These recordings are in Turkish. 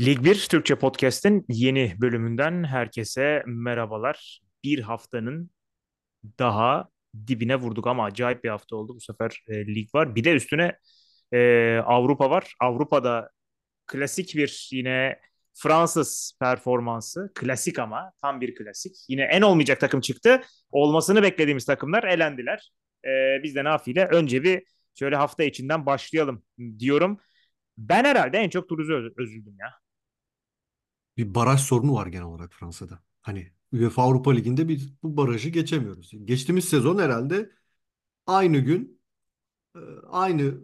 Lig 1 Türkçe Podcast'in yeni bölümünden herkese merhabalar. Bir haftanın daha dibine vurduk ama acayip bir hafta oldu. Bu sefer e, lig var. Bir de üstüne e, Avrupa var. Avrupa'da klasik bir yine Fransız performansı. Klasik ama tam bir klasik. Yine en olmayacak takım çıktı. Olmasını beklediğimiz takımlar elendiler. E, biz de nafile önce bir şöyle hafta içinden başlayalım diyorum. Ben herhalde en çok Toulouse'u öz- üzüldüm ya. Bir baraj sorunu var genel olarak Fransa'da. Hani UEFA Avrupa Ligi'nde biz bu barajı geçemiyoruz. Geçtiğimiz sezon herhalde aynı gün, e, aynı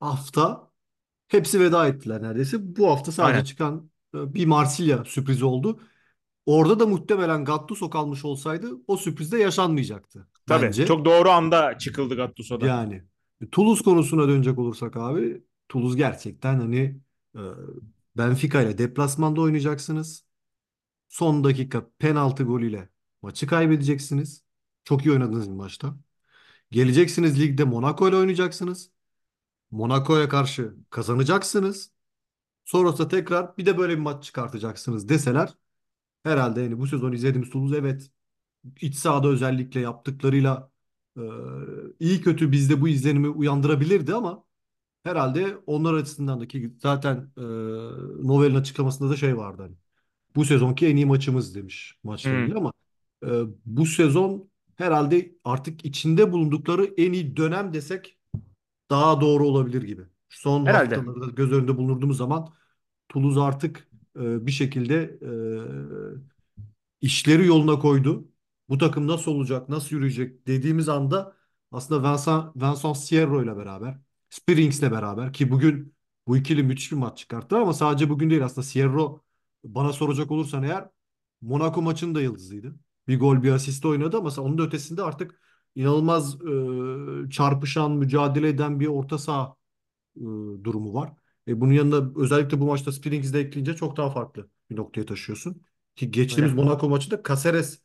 hafta hepsi veda ettiler neredeyse. Bu hafta sadece Aynen. çıkan e, bir Marsilya sürprizi oldu. Orada da muhtemelen Gattuso kalmış olsaydı o sürpriz de yaşanmayacaktı Tabii. bence. Çok doğru anda çıkıldı Gattuso'dan. Yani Toulouse konusuna dönecek olursak abi Toulouse gerçekten hani e, Benfica ile deplasmanda oynayacaksınız. Son dakika penaltı golüyle maçı kaybedeceksiniz. Çok iyi oynadınız bir maçta. Geleceksiniz ligde Monaco ile oynayacaksınız. Monaco'ya karşı kazanacaksınız. Sonrasında tekrar bir de böyle bir maç çıkartacaksınız deseler herhalde yani bu sezon izlediğimiz Toulouse evet iç sahada özellikle yaptıklarıyla e, iyi kötü bizde bu izlenimi uyandırabilirdi ama herhalde onlar açısından da ki zaten e, Novel'in açıklamasında da şey vardı hani. Bu sezonki en iyi maçımız demiş maçla Hmm. ilgili ama e, bu sezon herhalde artık içinde bulundukları en iyi dönem desek daha doğru olabilir gibi. Son Herhalde. haftaları da göz önünde bulundurduğumuz zaman Toulouse artık e, bir şekilde işleri yoluna koydu. Bu takım nasıl olacak, nasıl yürüyecek dediğimiz anda aslında Vincent, Vincent Sierro ile beraber, Springs ile beraber ki bugün bu ikili müthiş bir maç çıkarttılar ama sadece bugün değil aslında Sierro bana soracak olursan eğer Monaco maçının da yıldızıydı. Bir gol bir asist oynadı ama onun da ötesinde artık inanılmaz e, çarpışan, mücadele eden bir orta saha e, durumu var. E, bunun yanında özellikle bu maçta Springs'i de ekleyince çok daha farklı bir noktaya taşıyorsun. Ki geçtiğimiz Öyle. Monaco maçında Caceres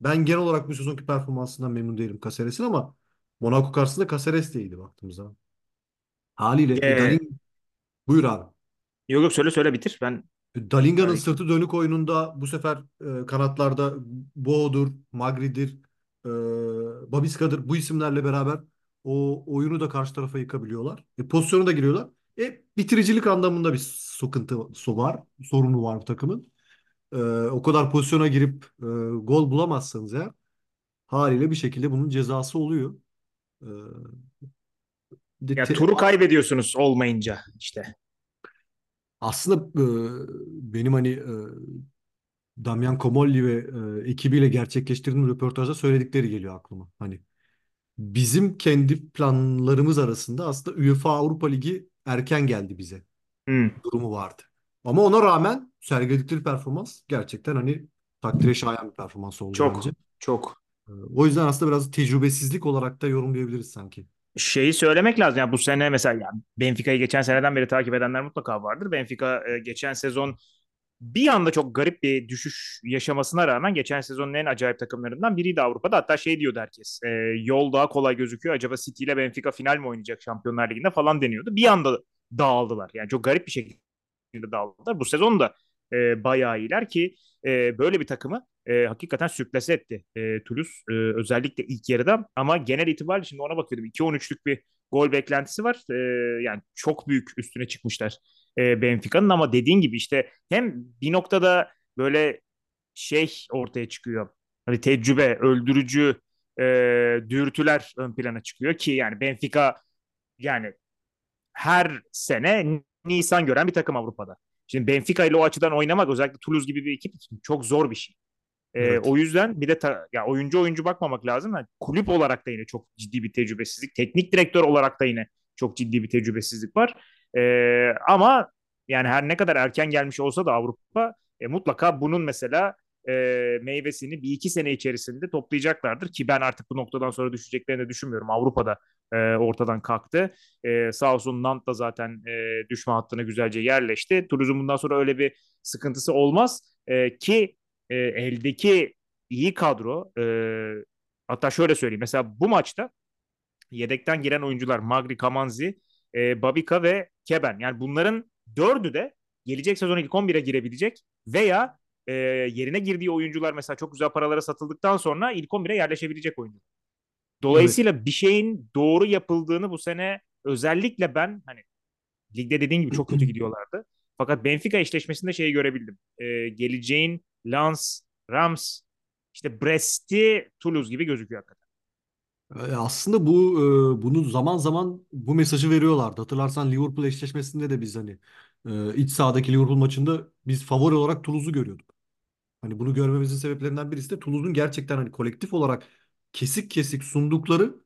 ben genel olarak bu sezonki performansından memnun değilim Caceres'in ama Monaco karşısında Caceres de iyiydi baktığımız zaman. Haliyle Ee, Dalin buyur abi. yok yok söyle söyle bitir. Ben Dalinga'nın yani sırtı dönük oyununda bu sefer e, kanatlarda Boğdur, Magri'dir, e, Babiska'dır bu isimlerle beraber o oyunu da karşı tarafa yıkabiliyorlar. E, pozisyona da giriyorlar. E, bitiricilik anlamında bir sıkıntı var, sorunu var bu takımın. E, o kadar pozisyona girip e, gol bulamazsanız eğer haliyle bir şekilde bunun cezası oluyor. E, ya turu kaybediyorsunuz olmayınca işte. aslında e, benim hani e, Damian Comolli ve e, ekibiyle gerçekleştirdiğim röportajda söyledikleri geliyor aklıma. Hani bizim kendi planlarımız arasında aslında UEFA Avrupa Ligi erken geldi bize Hmm. durumu vardı. Ama ona rağmen sergiledikleri performans gerçekten hani takdire şayan bir performans oldu bence. Çok çok. E, o yüzden aslında biraz tecrübesizlik olarak da yorumlayabiliriz sanki. Şeyi söylemek lazım. Yani bu sene mesela yani Benfica'yı geçen seneden beri takip edenler mutlaka vardır. Benfica e, geçen sezon bir anda çok garip bir düşüş yaşamasına rağmen geçen sezonun en acayip takımlarından biriydi Avrupa'da. Hatta şey diyordu herkes. E, yol daha kolay gözüküyor. Acaba City ile Benfica final mi oynayacak Şampiyonlar Ligi'nde falan deniyordu. Bir anda dağıldılar. Yani çok garip bir şekilde dağıldılar. Bu sezon da e, bayağı iyiler ki e, böyle bir takımı e, hakikaten sürklase etti e, Toulouse. E, özellikle ilk yarıda ama genel itibariyle şimdi ona bakıyordum. 2-13'lük bir gol beklentisi var. E, yani çok büyük üstüne çıkmışlar e, Benfica'nın ama dediğin gibi işte hem bir noktada böyle şey ortaya çıkıyor. Hani tecrübe, öldürücü e, dürtüler ön plana çıkıyor ki yani Benfica yani her sene Nisan gören bir takım Avrupa'da. Şimdi Benfica ile o açıdan oynamak özellikle Toulouse gibi bir ekip için çok zor bir şey. E, Evet. o yüzden bir de ta, ya oyuncu oyuncu bakmamak lazım. Yani kulüp olarak da yine çok ciddi bir tecrübesizlik. Teknik direktör olarak da yine çok ciddi bir tecrübesizlik var. E, ama yani her ne kadar erken gelmiş olsa da Avrupa e, mutlaka bunun mesela e, meyvesini bir iki sene içerisinde toplayacaklardır ki ben artık bu noktadan sonra düşeceklerini de düşünmüyorum. Avrupa'da e, ortadan kalktı. E, sağ olsun Nantes da zaten e, düşme hattına güzelce yerleşti. Toulouse'un bundan sonra öyle bir sıkıntısı olmaz e, ki e, eldeki iyi kadro e, hatta şöyle söyleyeyim mesela bu maçta yedekten giren oyuncular Magri, Kamanzi, e, Babika ve Keben yani bunların dördü de gelecek sezon ilk 11'e girebilecek veya e, yerine girdiği oyuncular mesela çok güzel paralara satıldıktan sonra ilk 11'e yerleşebilecek oyuncu. Evet. Dolayısıyla bir şeyin doğru yapıldığını bu sene özellikle ben hani ligde dediğin gibi çok kötü gidiyorlardı. Fakat Benfica eşleşmesinde şeyi görebildim. Ee, geleceğin Lens, Rams, işte Brest'i, Toulouse gibi gözüküyor hakikaten. E, Aslında bu e, bunu zaman zaman bu mesajı veriyorlardı. Hatırlarsan Liverpool eşleşmesinde de biz hani e, iç sahadaki Liverpool maçında biz favori olarak Toulouse'u görüyorduk. Hani bunu görmemizin sebeplerinden birisi de Toulouse'un gerçekten hani kolektif olarak kesik kesik sundukları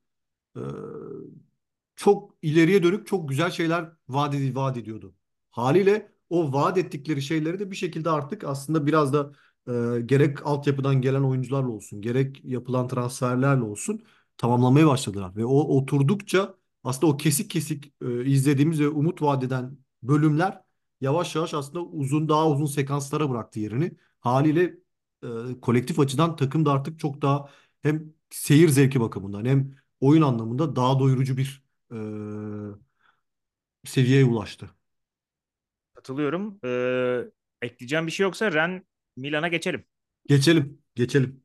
çok ileriye dönük çok güzel şeyler vaat, vaat ediyordu. Haliyle o vaat ettikleri şeyleri de bir şekilde artık aslında biraz da e, gerek altyapıdan gelen oyuncularla olsun, gerek yapılan transferlerle olsun tamamlamaya başladılar. Ve o oturdukça aslında o kesik kesik e, izlediğimiz ve umut vaat eden bölümler yavaş yavaş aslında uzun daha uzun sekanslara bıraktı yerini. Haliyle e, kolektif açıdan takım da artık çok daha hem seyir zevki bakımından hem oyun anlamında daha doyurucu bir e, seviyeye ulaştı. Katılıyorum. Ee, ekleyeceğim bir şey yoksa Ren Milan'a geçelim. Geçelim, geçelim.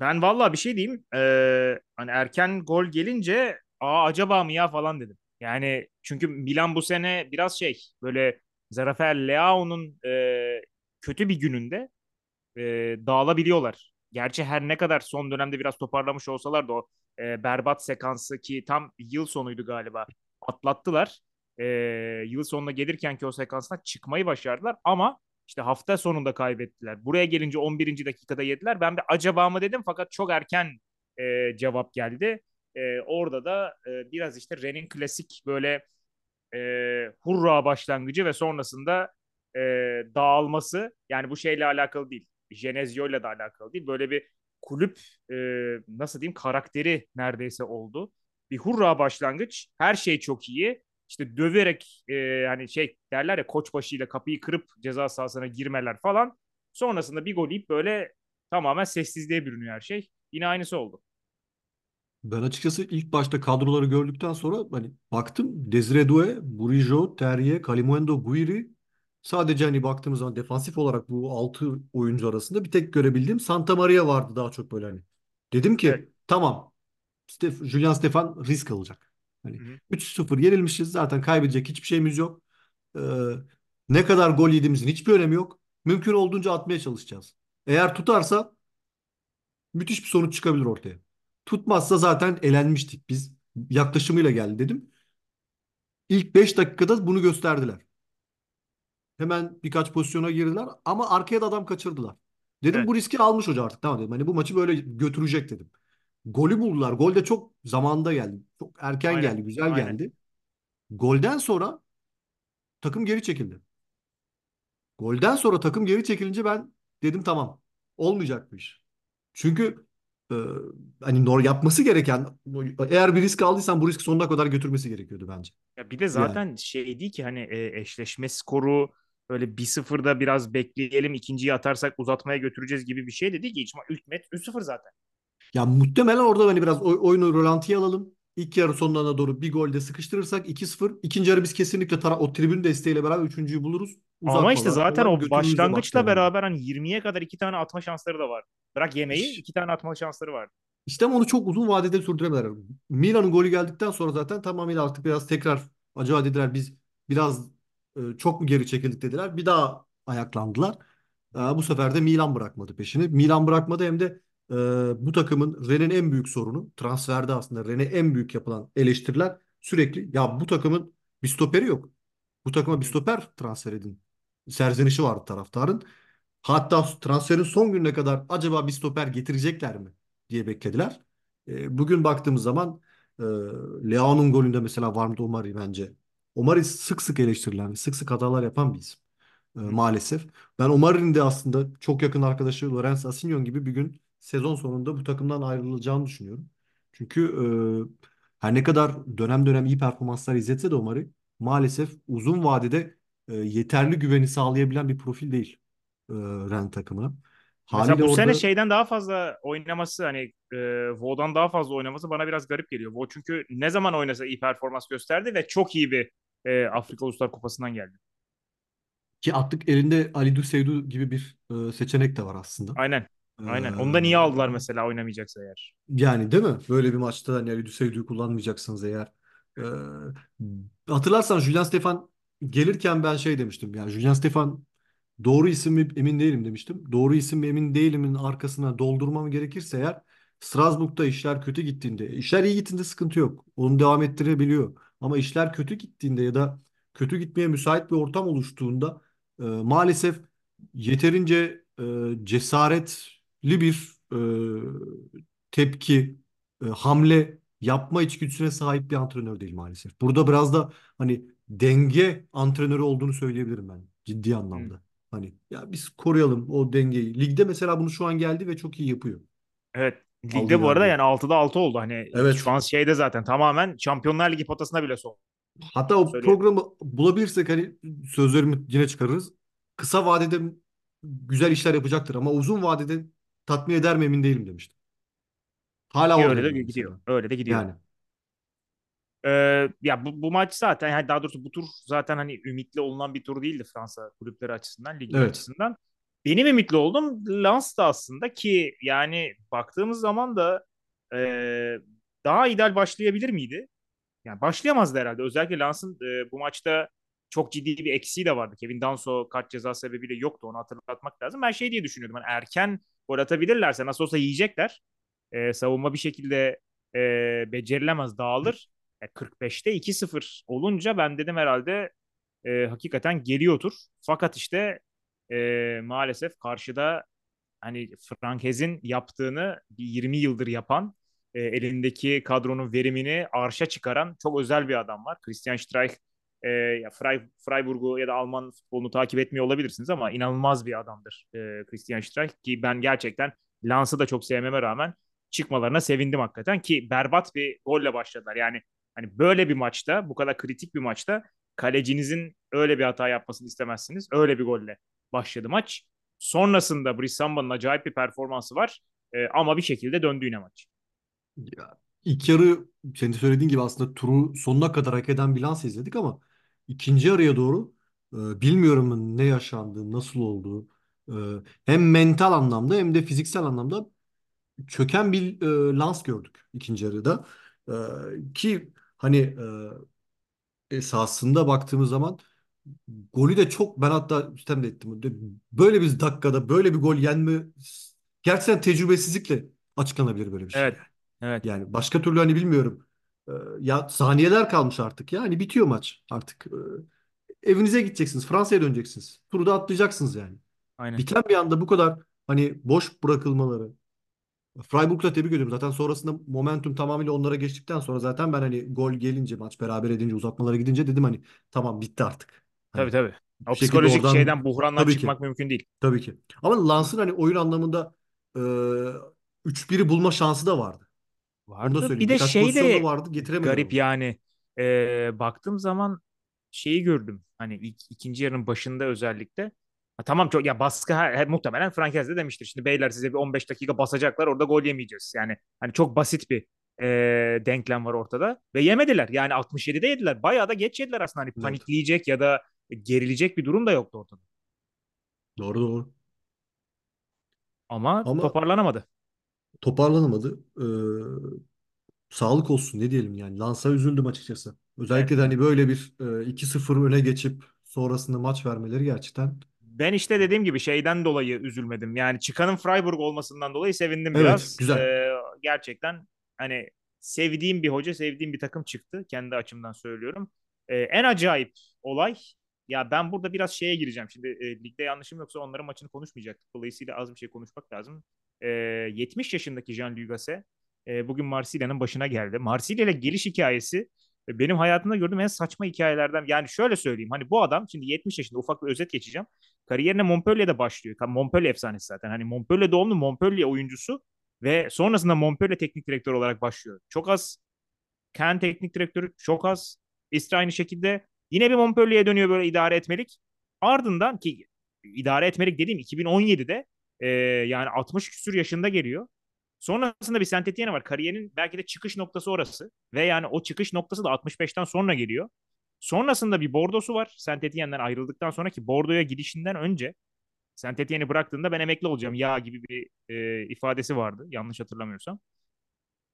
Ben vallahi bir şey diyeyim. Ee, hani erken gol gelince aa acaba mı ya falan dedim. Yani çünkü Milan bu sene biraz şey böyle Zarafer Leao'nun e, kötü bir gününde e, dağılabiliyorlar. Gerçi her ne kadar son dönemde biraz toparlamış olsalar da o e, berbat sekansı ki tam yıl sonuydu galiba atlattılar. E, yıl sonuna gelirken ki o sekansdan çıkmayı başardılar ama işte hafta sonunda kaybettiler. Buraya gelince 11. dakikada yediler. Ben de acaba mı dedim fakat çok erken e, cevap geldi. E, orada da e, biraz işte Ren'in klasik böyle e, hurra başlangıcı ve sonrasında e, dağılması yani bu şeyle alakalı değil. Jenezio ile de alakalı değil. Böyle bir kulüp e, nasıl diyeyim karakteri neredeyse oldu. Bir hurra başlangıç. Her şey çok iyi. İşte döverek e, hani şey derler ya koçbaşıyla kapıyı kırıp ceza sahasına girmeler falan. Sonrasında bir gol yiyip böyle tamamen sessizliğe bürünüyor her şey. Yine aynısı oldu. Ben açıkçası ilk başta kadroları gördükten sonra hani baktım Desire Doué, Bourigeaud, Terrier, Kalimuendo, Guiri sadece hani baktığımız zaman defansif olarak bu 6 oyuncu arasında bir tek görebildiğim Santa Maria vardı daha çok böyle hani. Dedim Evet. ki tamam Stef Julian Stefan risk alacak. Hani Hı hı. 3-0 yenilmişiz zaten kaybedecek hiçbir şeyimiz yok. Ee, ne kadar gol yediğimizin hiçbir önemi yok. Mümkün olduğunca atmaya çalışacağız. Eğer tutarsa müthiş bir sonuç çıkabilir ortaya. Tutmazsa zaten elenmiştik biz. Yaklaşımıyla geldi dedim. İlk 5 dakikada bunu gösterdiler. Hemen birkaç pozisyona girdiler ama arkaya da adam kaçırdılar. Dedim Evet. bu riski almış hoca artık tamam dedim. Hani bu maçı böyle götürecek dedim. Golü buldular. Gol de çok zamanında geldi. Çok erken Aynen. geldi, güzel Aynen. geldi. Golden sonra takım geri çekildi. Golden sonra takım geri çekilince ben dedim tamam. Olmayacak bu iş. Çünkü e, hani nor yapması gereken eğer bir risk aldıysan bu risk sonuna kadar götürmesi gerekiyordu bence. Ya bir de Yani. zaten şey değil ki hani e, eşleşme skoru bir sıfırda biraz bekleyelim ikinciyi atarsak uzatmaya götüreceğiz gibi bir şey de değil ki. İlk, ilk met 3-0 zaten. Ya muhtemelen orada hani biraz oy- oyunu rölantiye alalım. İlk yarı sonlarına doğru bir golde sıkıştırırsak 2-0. İkinci yarı biz kesinlikle tara o tribün desteğiyle beraber üçüncüyü buluruz. Ama işte Uzatmalar zaten falan o başlangıçla beraber hani 20'ye kadar iki tane atma şansları da var. Bırak yemeği iki tane atma şansları var. İşte ama onu çok uzun vadede sürdüremediler. Milan'ın golü geldikten sonra zaten tamamıyla artık biraz tekrar acaba dediler biz biraz e, çok mu geri çekildik dediler. Bir daha ayaklandılar. E, bu sefer de Milan bırakmadı peşini. Milan bırakmadı hem de e, bu takımın Ren'in en büyük sorunu transferde aslında Ren'e en büyük yapılan eleştiriler sürekli ya bu takımın bir stoperi yok. Bu takıma bir stoper transfer edin. Serzenişi vardı taraftarın. Hatta transferin son gününe kadar acaba bir stoper getirecekler mi diye beklediler. E, bugün baktığımız zaman e, Leao'nun golünde mesela var mıydı Omari bence. Omari sık sık eleştirilen, sık sık hatalar yapan bir isim e, maalesef. Ben Omari'nin de aslında çok yakın arkadaşı Lorenzo Asignon gibi bir gün sezon sonunda bu takımdan ayrılacağını düşünüyorum. Çünkü e, her ne kadar dönem dönem iyi performanslar izletse de Omari maalesef uzun vadede e, yeterli güveni sağlayabilen bir profil değil e, Ren takımına. Mesela Haliyle bu sene orada şeyden daha fazla oynaması hani e, Vo'dan daha fazla oynaması bana biraz garip geliyor. Vo çünkü ne zaman oynasa iyi performans gösterdi ve çok iyi bir e, Afrika Uluslar Kupası'ndan geldi. Ki artık elinde Ali Seydu gibi bir e, seçenek de var aslında. Aynen. Aynen. Onu da niye aldılar mesela oynamayacaksa eğer? yani değil mi? Böyle bir maçta hani Ali Seydu'yu kullanmayacaksınız eğer. E, hatırlarsan Julian Stefan gelirken ben şey demiştim. Yani Julian Stefan Doğru isim mi emin değilim demiştim. Doğru isim mi emin değilimin arkasına doldurmam gerekirse eğer Strasbourg'da işler kötü gittiğinde, işler iyi gittiğinde sıkıntı yok. Onu devam ettirebiliyor. Ama işler kötü gittiğinde ya da kötü gitmeye müsait bir ortam oluştuğunda e, maalesef yeterince e, cesaretli bir e, tepki, e, hamle yapma içgüdüsüne sahip bir antrenör değil maalesef. Burada biraz da hani denge antrenörü olduğunu söyleyebilirim ben ciddi Hı. anlamda. Hani ya biz koruyalım o dengeyi. Ligde mesela bunu şu an geldi ve çok iyi yapıyor. Evet. Ligde bu arada galibiyet. yani 6'da 6 oldu. Hani şu Evet. an şeyde zaten tamamen Şampiyonlar Ligi potasına bile son. Hatta o programı bulabilirsek hani sözlerimi yine çıkarırız. Kısa vadede güzel işler yapacaktır ama uzun vadede tatmin eder mi emin değilim demiştim. Hala öyle de gidiyor. mesela. Öyle de gidiyor. Yani Ee, ya bu, bu maç zaten yani daha doğrusu bu tur zaten hani ümitli olunan bir tur değildi Fransa kulüpleri açısından, ligler evet. açısından. Benim ümitli oldum Lens da aslında ki yani baktığımız zaman da e, daha ideal başlayabilir miydi? Yani başlayamazdı herhalde. Özellikle Lens'ın e, bu maçta çok ciddi bir eksiği de vardı. Kevin Danso kart cezası sebebiyle yoktu. Onu hatırlatmak lazım. Ben şey diye düşünüyordum. Yani erken gol atabilirlerse nasıl olsa yiyecekler. E, savunma bir şekilde e, becerilemez, dağılır. E, 45'te 2-0 olunca ben dedim herhalde e, hakikaten geliyordur. Fakat işte e, maalesef karşıda hani Frankes'in yaptığını bir 20 yıldır yapan e, elindeki kadronun verimini arşa çıkaran çok özel bir adam var. Christian Streich e, ya Freiburg'u ya da Alman futbolunu takip etmiyor olabilirsiniz ama inanılmaz bir adamdır e, Christian Streich ki ben gerçekten Lans'ı da çok sevmeme rağmen çıkmalarına sevindim hakikaten ki berbat bir golle başladılar. Yani hani böyle bir maçta bu kadar kritik bir maçta kalecinizin öyle bir hata yapmasını istemezsiniz. Öyle bir golle başladı maç. Sonrasında Brice Samba'nın acayip bir performansı var. E, ama bir şekilde döndü yine maç. Ya, ilk yarı senin söylediğin gibi aslında turu sonuna kadar hak eden bir Lens izledik ama ikinci yarıya doğru e, bilmiyorum ne yaşandı, nasıl oldu. E, hem mental anlamda hem de fiziksel anlamda çöken bir e, Lens gördük ikinci yarıda. E, ki hani e, esasında baktığımız zaman golü de çok ben hatta sistem de ettim. Böyle bir dakikada böyle bir gol yenme gerçekten tecrübesizlikle açıklanabilir böyle bir şey Evet. Evet. Yani başka türlü hani bilmiyorum. E, ya saniyeler kalmış artık ya. Hani bitiyor maç artık. E, evinize gideceksiniz. Fransa'ya döneceksiniz. Turu da atlayacaksınız yani. Aynen. Biten bir anda bu kadar hani boş bırakılmaları, Freiburg'la tebrik ediyorum. Zaten sonrasında momentum tamamıyla onlara geçtikten sonra zaten ben hani gol gelince maç beraber edince uzatmalara gidince dedim hani tamam bitti artık. Tabii Hani tabii. bir O şekilde psikolojik oradan şeyden, buhrandan tabii ki çıkmak mümkün değil. tabii ki. Ama Lans'ın hani oyun anlamında e, 3-1'i bulma şansı da vardı. Onu da Vardı. Bir söyleyeyim. de Birkaç şey de vardı garip onu. yani. Ee, baktığım zaman şeyi gördüm. Hani ilk, ikinci yarının başında özellikle. Ha, tamam çok ya baskı her, her- muhtemelen Frankez de demiştir. Şimdi beyler size bir 15 dakika basacaklar orada gol yemeyeceğiz. Yani hani çok basit bir e, denklem var ortada. Ve yemediler. Yani 67'de yediler. Bayağı da geç yediler aslında. Hani Evet. panikleyecek ya da gerilecek bir durum da yoktu ortada. Doğru doğru. Ama Ama toparlanamadı. Toparlanamadı. Ee, sağlık olsun ne diyelim yani. Lans'a üzüldüm açıkçası. Özellikle de hani böyle bir e, 2-0 öne geçip sonrasında maç vermeleri gerçekten. Ben işte dediğim gibi şeyden dolayı üzülmedim. Yani çıkanın Freiburg olmasından dolayı sevindim Evet biraz. güzel. Ee, gerçekten hani sevdiğim bir hoca, sevdiğim bir takım çıktı. Kendi açımdan söylüyorum. Ee, en acayip olay ya ben burada biraz şeye gireceğim. Şimdi e, ligde yanlışım yoksa onların maçını konuşmayacaktık. Dolayısıyla az bir şey konuşmak lazım. Ee, 70 yaşındaki Gasset e, bugün Marsilya'nın başına geldi. Marsilya ile geliş hikayesi e, benim hayatımda gördüğüm en saçma hikayelerden. Yani şöyle söyleyeyim. Hani bu adam şimdi 70 yaşında ufak bir özet geçeceğim. Kariyerine Montpellier'de başlıyor. Montpellier efsanesi zaten. Hani Montpellier doğumlu Montpellier oyuncusu ve sonrasında Montpellier teknik direktör olarak başlıyor. Çok az Caen teknik direktörü, çok az Istra aynı şekilde. Yine bir Montpellier'e dönüyor böyle idare etmelik. Ardından ki idare etmelik dediğim 2017'de e, yani 60 küsür yaşında geliyor. Sonrasında bir Saint Etienne var. Kariyerinin belki de çıkış noktası orası. Ve yani o çıkış noktası da 65'ten sonra geliyor. Sonrasında bir Bordo'su var. Saint Etienne'den ayrıldıktan sonraki Bordo'ya gidişinden önce Saint Etienne'i bıraktığında ben emekli olacağım ya gibi bir e, ifadesi vardı yanlış hatırlamıyorsam.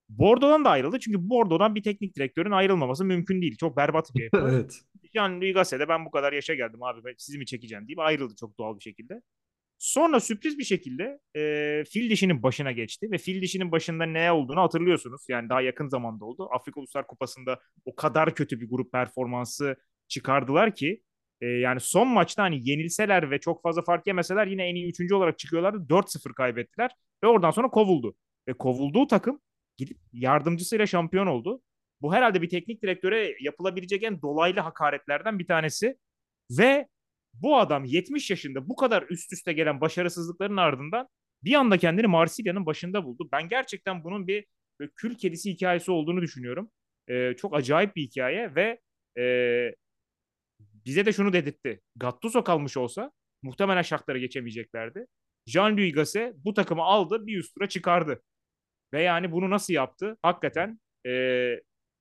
Bordo'dan da ayrıldı çünkü Bordo'dan bir teknik direktörün ayrılmaması mümkün değil. Çok berbat bir yapı. Evet. Jean-Louis Gasset'e ben bu kadar yaşa geldim abi ben sizi mi çekeceğim deyip ayrıldı çok doğal bir şekilde. Sonra sürpriz bir şekilde e, fil dişinin başına geçti ve fil dişinin başında ne olduğunu hatırlıyorsunuz. Yani daha yakın zamanda oldu. Afrika Uluslar Kupası'nda o kadar kötü bir grup performansı çıkardılar ki e, yani son maçta hani yenilseler ve çok fazla fark yemeseler yine en iyi üçüncü olarak çıkıyorlardı. 4-0 kaybettiler ve oradan sonra kovuldu. Ve kovulduğu takım gidip yardımcısıyla şampiyon oldu. Bu herhalde bir teknik direktöre yapılabilecek en dolaylı hakaretlerden bir tanesi. Ve bu adam 70 yaşında bu kadar üst üste gelen başarısızlıkların ardından bir anda kendini Marsilya'nın başında buldu. Ben gerçekten bunun bir kül kedisi hikayesi olduğunu düşünüyorum. Ee, çok acayip bir hikaye ve e, bize de şunu dedirtti. Gattuso kalmış olsa muhtemelen şartları geçemeyeceklerdi. Jean-Louis Gasset bu takımı aldı bir üst tura çıkardı. Ve yani bunu nasıl yaptı? Hakikaten e,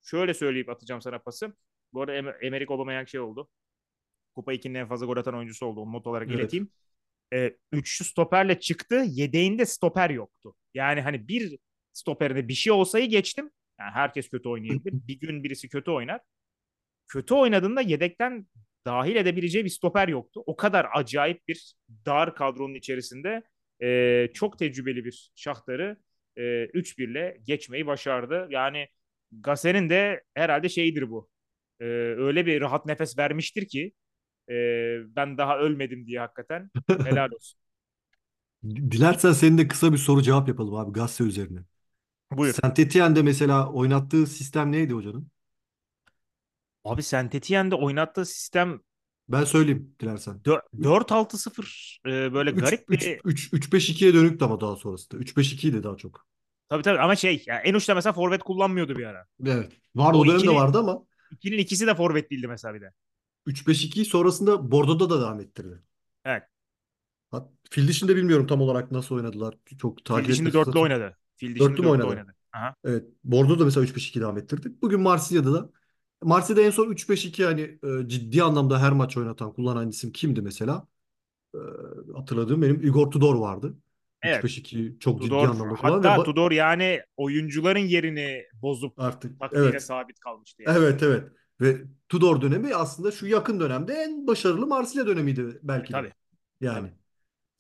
şöyle söyleyip atacağım sana pası. Bu arada Em- Emerick Aubameyang şey oldu. Kupa 2'nin en fazla gol atan oyuncusu oldu. Onu not olarak Evet. ileteyim. E, üçlü stoperle çıktı. Yedeğinde stoper yoktu. Yani hani bir stoperinde bir şey olsayı geçtim. Yani herkes kötü oynayabilir. Bir gün birisi kötü oynar. Kötü oynadığında yedekten dahil edebileceği bir stoper yoktu. O kadar acayip bir dar kadronun içerisinde e, çok tecrübeli bir şahtarı e, 3-1'le geçmeyi başardı. Yani Gasen'in de herhalde şeyidir bu. E, öyle bir rahat nefes vermiştir ki e, ben daha ölmedim diye hakikaten helal olsun. Dilersen senin de kısa bir soru cevap yapalım abi Gazze üzerine. Buyur. Saint Etienne'de mesela oynattığı sistem neydi hocanın? Abi Saint Etienne'de oynattığı sistem Ben söyleyeyim dilersen. dö- 4-6-0 e, böyle 3 garip 3 bir 3 3-5-2'ye dönüktü ama daha sonrasında. 3-5-2'ydi daha çok. tabii tabii ama şey yani en uçta mesela forvet kullanmıyordu bir ara. Evet. Vardı O o dönemde ikili- vardı ama İkinin ikisi de forvet değildi mesela bir de. 3-5-2'yi sonrasında Bordeaux'da da devam ettirdi. Evet. Hat- Fil dişinde bilmiyorum tam olarak nasıl oynadılar. Çok Fil takip dişinde etme dörtlü oynadı. Fil dişinde Dörtlü dörtlü oynadı? Aha. Evet. Bordeaux'da mesela 3-5-2 devam ettirdi. Bugün Marsilya'da da Marsilya'da en son 3-5-2 hani e, ciddi anlamda her maç oynatan, kullanan isim kimdi mesela? E, hatırladığım benim Igor Tudor vardı. Evet. 3-5-2 çok ciddi Tudor anlamda kullanan ve hatta ba- Tudor yani oyuncuların yerini bozup artık evet. sabit kalmıştı yani. Evet evet. Ve Tudor dönemi aslında şu yakın dönemde en başarılı Marsilya dönemiydi belki de. Tabii. Yani.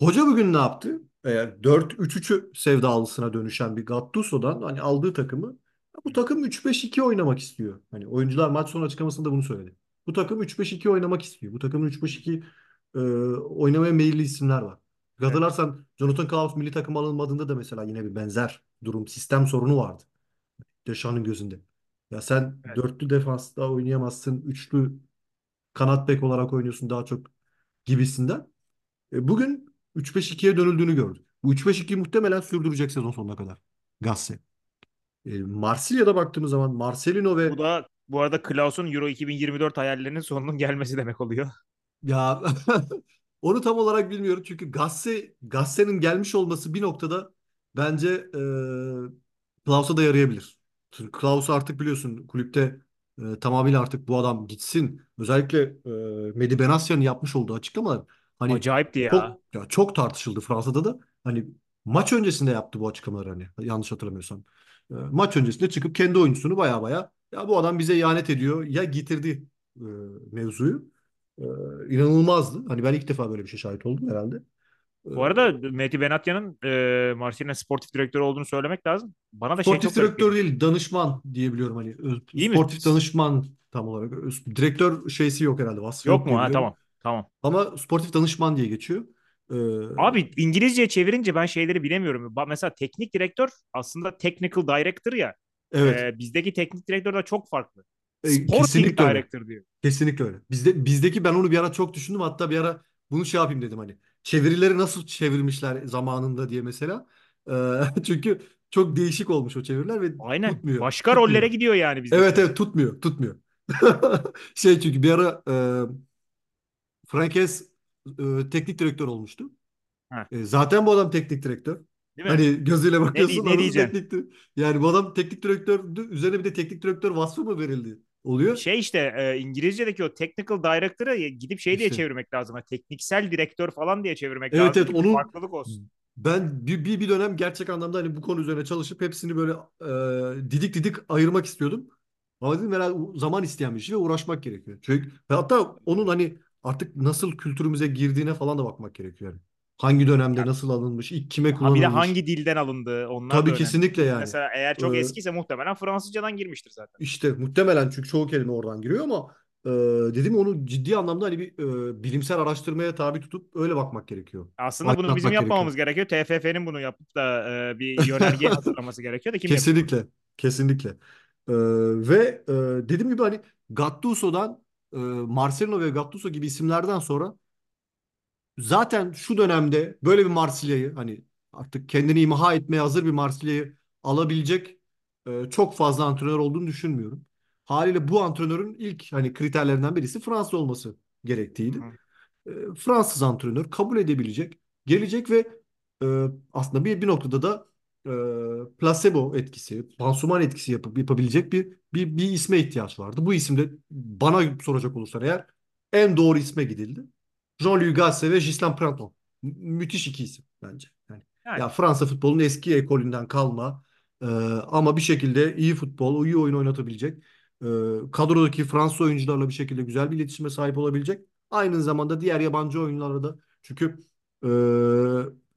Hoca bugün ne yaptı? Eğer 4-3-3'ü sevdalısına dönüşen bir Gattuso'dan hani aldığı takımı bu takım 3-5-2 oynamak istiyor. Hani oyuncular maç sonu açıklamasında bunu söyledi. Bu takım 3-5-2 oynamak istiyor. Bu takımın 3-5-2 e, oynamaya meyilli isimler var. Evet. Hatırlarsan Jonathan Klaus milli takım alınmadığında da mesela yine bir benzer durum, sistem sorunu vardı. Deschamps' gözünde. Ya sen Evet. dörtlü defansta oynayamazsın. Üçlü kanat bek olarak oynuyorsun daha çok gibisinden. E, bugün 3-5-2'ye dönüldüğünü gördük. Bu 3-5-2'yi muhtemelen sürdürecek sezon sonuna kadar. Gasse. E, Marsilya'da baktığımız zaman Marcelino ve Bu da bu arada Klaus'un Euro 2024 hayallerinin sonunun gelmesi demek oluyor. ya onu tam olarak bilmiyorum çünkü Gasse Gasse'nin gelmiş olması bir noktada bence e, Klaus'a da yarayabilir. Klaus artık biliyorsun kulüpte e, tamamıyla artık bu adam gitsin. Özellikle e, Mehdi Benasya'nın yapmış olduğu açıklamalar hani Acayipti ya. çok ya çok tartışıldı Fransa'da da. Hani maç öncesinde yaptı bu açıklamaları hani yanlış hatırlamıyorsam. E, maç öncesinde çıkıp kendi oyuncusunu baya baya ya bu adam bize ihanet ediyor ya getirdi e, mevzuyu. E, inanılmazdı. Hani ben ilk defa böyle bir şey şahit oldum herhalde. E, Bu arada Mehdi Benatya'nın e, Marsilya'nın sportif direktörü olduğunu söylemek lazım. Bana da şey sportif garip direktör değil danışman diyebiliyorum hani. İyi mi? Sportif danışman tam olarak. Direktör şeysi yok herhalde. Vasfı Yok yok mu? Ha tamam. Tamam. Ama sportif danışman diye geçiyor. E, Abi İngilizce çevirince ben şeyleri bilemiyorum. Mesela teknik direktör aslında technical director ya. evet. E, bizdeki teknik direktör de çok farklı. E, Sporting kesinlikle öyle. director diyor. Kesinlikle öyle. Bizde bizdeki ben onu bir ara çok düşündüm. Hatta bir ara bunu şey yapayım dedim hani. Çevirileri nasıl çevirmişler zamanında diye mesela. Çünkü çok değişik olmuş o çeviriler ve Aynen. tutmuyor. Başka Tutmuyor. rollere gidiyor yani bizdeki. Evet evet tutmuyor. Tutmuyor. Şey çünkü bir ara e, Frankes e, teknik direktör olmuştu. Ha. E, zaten bu adam teknik direktör. Değil mi? Hani gözüyle Ne, bakıyorsun ne nasıl diyeceksin? teknik Yani bu adam teknik direktördü. Üzerine bir de teknik direktör vasfı mı verildi? Oluyor. Şey işte e, İngilizce'deki o technical director'ı gidip şey diye İşte çevirmek lazım. ha, Tekniksel direktör falan diye çevirmek evet lazım evet bir onun farklılık olsun. ben bir, bir, bir dönem gerçek anlamda hani bu konu üzerine çalışıp hepsini böyle e, didik didik ayırmak istiyordum. Ama dedim herhalde zaman isteyen bir şey ve uğraşmak gerekiyor. Çünkü ve hatta onun hani artık nasıl kültürümüze girdiğine falan da bakmak gerekiyor. Yani. Hangi dönemde nasıl alınmış, ilk kime ha bir de kullanılmış. hangi dilden alındığı onlar da Tabii önemli. kesinlikle yani. Mesela eğer Ee, çok eskiyse muhtemelen Fransızcadan girmiştir zaten. işte muhtemelen çünkü çoğu kelime oradan giriyor ama e, dedim ya, onu ciddi anlamda hani bir e, bilimsel araştırmaya tabi tutup öyle bakmak gerekiyor. Aslında bunu bizim Aydınlatmak gerekiyor. yapmamamız gerekiyor. TFF'nin bunu yapıp da e, bir yönerge hazırlaması gerekiyor da kim yapıyor? Kesinlikle. Kesinlikle. Ee, ve e, dediğim gibi hani Gattuso'dan e, Marcelino ve Gattuso gibi isimlerden sonra zaten şu dönemde böyle bir Marsilya'yı hani artık kendini imha etmeye hazır bir Marsilya'yı alabilecek e, çok fazla antrenör olduğunu düşünmüyorum. Haliyle bu antrenörün ilk hani kriterlerinden birisi Fransız olması gerektiğiydi e, Fransız antrenör kabul edebilecek, gelecek ve e, aslında bir bir noktada da e, placebo etkisi, pansuman etkisi yapıp yapabilecek bir bir bir isme ihtiyaç vardı. Bu isim de bana soracak olursan eğer en doğru isme gidildi. Jean-Louis Gasset ve Gislain Printemps. Mü- müthiş iki isim bence. Yani, Yani ya Fransa futbolunun eski ekolünden kalma e, ama bir şekilde iyi futbol, iyi oyun oynatabilecek, e, kadrodaki Fransız oyuncularla bir şekilde güzel bir iletişime sahip olabilecek Aynı zamanda diğer yabancı oyuncularla da çünkü e,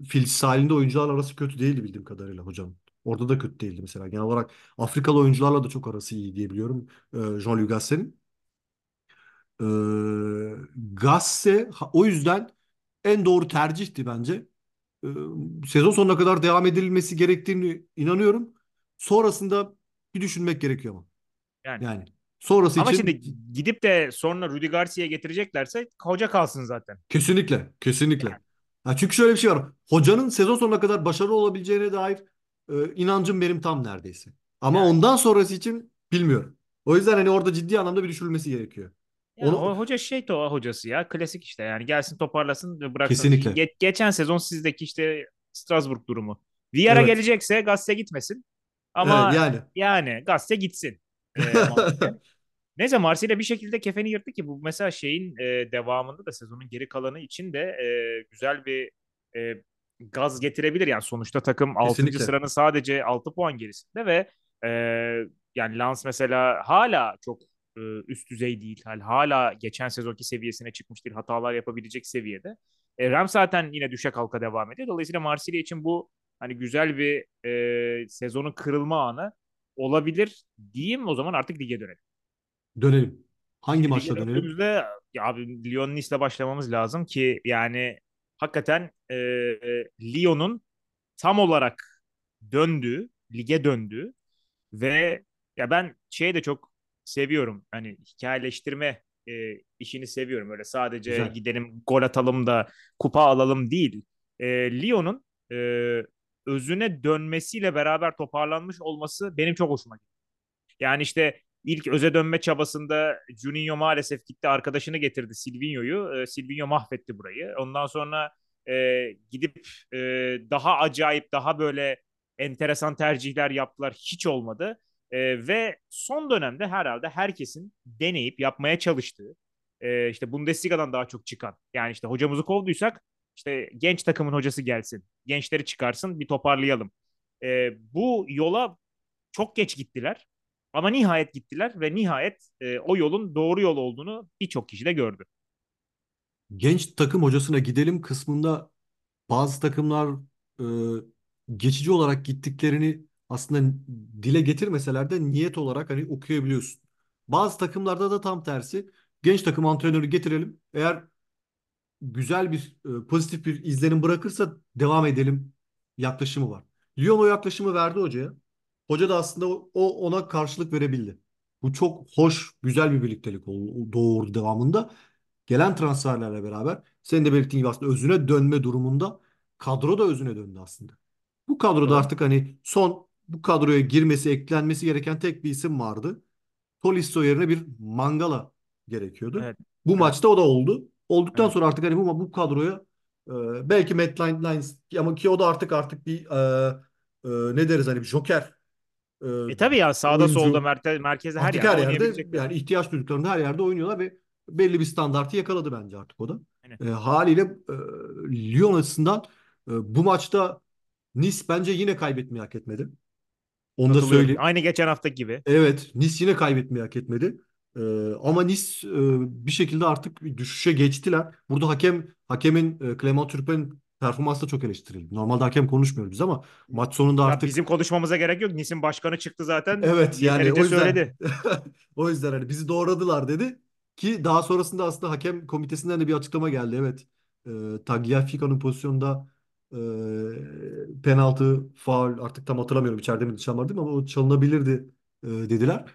fil halinde oyuncular arası kötü değildi bildiğim kadarıyla hocam. Orada da kötü değildi mesela. Genel olarak Afrikalı oyuncularla da çok arası iyi diye biliyorum. E, Jean-Luc Gasset'in. E, Gasset ha- o yüzden en doğru tercihti bence. E, sezon sonuna kadar devam edilmesi gerektiğini inanıyorum. Sonrasında bir düşünmek gerekiyor ama. yani. Yani sonrası Ama şimdi için gidip de sonra Rudi Garcia'ya getireceklerse hoca kalsın zaten. Kesinlikle, kesinlikle. Yani, Ha, çünkü şöyle bir şey var. Hocanın sezon sonuna kadar başarılı olabileceğine dair e, inancım benim tam neredeyse. Ama yani. ondan sonrası için bilmiyorum. O yüzden hani orada ciddi anlamda bir düşürülmesi gerekiyor. Ya ho- hoca şey to hocası ya klasik işte yani gelsin toparlasın ve bıraksın. kesinlikle. Ge- geçen sezon sizdeki işte Strasbourg durumu. Vieira Evet. gelecekse Gazze gitmesin. Evet Ama yani. yani Gazze gitsin e, mantıken. Neyse Marsilya bir şekilde kefeni yırttı ki bu mesela şeyin e, devamında da sezonun geri kalanı için de e, güzel bir e, gaz getirebilir. Yani sonuçta takım Kesinlikle. sıranın sadece 6 puan gerisinde ve e, yani Lens mesela hala çok e, üst düzey değil. Hala geçen sezonki seviyesine çıkmış değil. Hatalar yapabilecek seviyede. E, Rams zaten yine düşe kalka devam ediyor. Dolayısıyla Marsilya için bu hani güzel bir e, sezonun kırılma anı olabilir diyeyim. O zaman artık lige dönelim. Dönelim. Hangi Şimdi maçla dönelim? ya abi Lyon Nice'le başlamamız lazım ki yani hakikaten e, e, Lyon'un tam olarak döndüğü, lige döndüğü ve ya ben şeyi de çok seviyorum. Hani hikayeleştirme e, işini seviyorum. Öyle sadece Güzel. gidelim gol atalım da kupa alalım değil. E, Lyon'un e, özüne dönmesiyle beraber toparlanmış olması benim çok hoşuma gitti. Yani işte ilk öze dönme çabasında Juninho maalesef gitti arkadaşını getirdi Silvinho'yu. E, Silvinho mahvetti burayı. Ondan sonra e, gidip e, daha acayip daha böyle enteresan tercihler yaptılar. Hiç olmadı. E, ve son dönemde herhalde herkesin deneyip yapmaya çalıştığı e, işte Bundesliga'dan daha çok çıkan yani işte hocamızı kovduysak işte genç takımın hocası gelsin. Gençleri çıkarsın bir toparlayalım. E, bu yola çok geç gittiler. Ama nihayet gittiler ve nihayet e, o yolun doğru yol olduğunu birçok kişi de gördü. Genç takım hocasına gidelim kısmında bazı takımlar e, geçici olarak gittiklerini aslında dile getirmeseler de niyet olarak hani okuyabiliyorsun. Bazı takımlarda da tam tersi. Genç takım antrenörü getirelim. Eğer güzel bir e, pozitif bir izlenim bırakırsa devam edelim yaklaşımı var. Lyon o yaklaşımı verdi hocaya. Hoca da aslında o, ona karşılık verebildi. Bu çok hoş, güzel bir birliktelik oldu, doğurdu devamında. Gelen transferlerle beraber senin de belirttiğin gibi aslında özüne dönme durumunda kadro da özüne döndü aslında. Bu kadroda Doğru. artık hani son bu kadroya girmesi, eklenmesi gereken tek bir isim vardı. Tolisso yerine bir Mangala gerekiyordu. Evet. Bu Evet. maçta o da oldu. Olduktan Evet. sonra artık hani bu, bu kadroya e, belki Matt Lines ama ki o da artık artık bir e, e, ne deriz hani bir joker E tabii ya sağda solda oyuncu merkez, merkezde her her yerde yani ihtiyaç duyduklarında her yerde oynuyorlar ve belli bir standartı yakaladı bence artık o da. Aynen. E, haliyle e, Lyon açısından e, bu maçta Nice bence yine kaybetmeyi hak etmedi. Onu da söyleyeyim. Aynı geçen haftaki gibi. Evet, Nice yine kaybetmeyi hak etmedi. Ee, ama Nice e, bir şekilde artık bir düşüşe geçtiler. Burada hakem hakemin e, Clement Turpin'in performansı da çok eleştirildi. Normalde hakem konuşmuyoruz biz ama maç sonunda Ya artık bizim konuşmamıza gerek yok. Nice'in başkanı çıktı zaten. evet yani o yüzden söyledi. o yüzden hani bizi doğradılar dedi ki daha sonrasında aslında hakem komitesinden de bir açıklama geldi. Evet. E, Tagliafico'nun pozisyonda e, penaltı, faul artık tam hatırlamıyorum içeride mi dışarıda mı ama o çalınabilirdi e, dediler.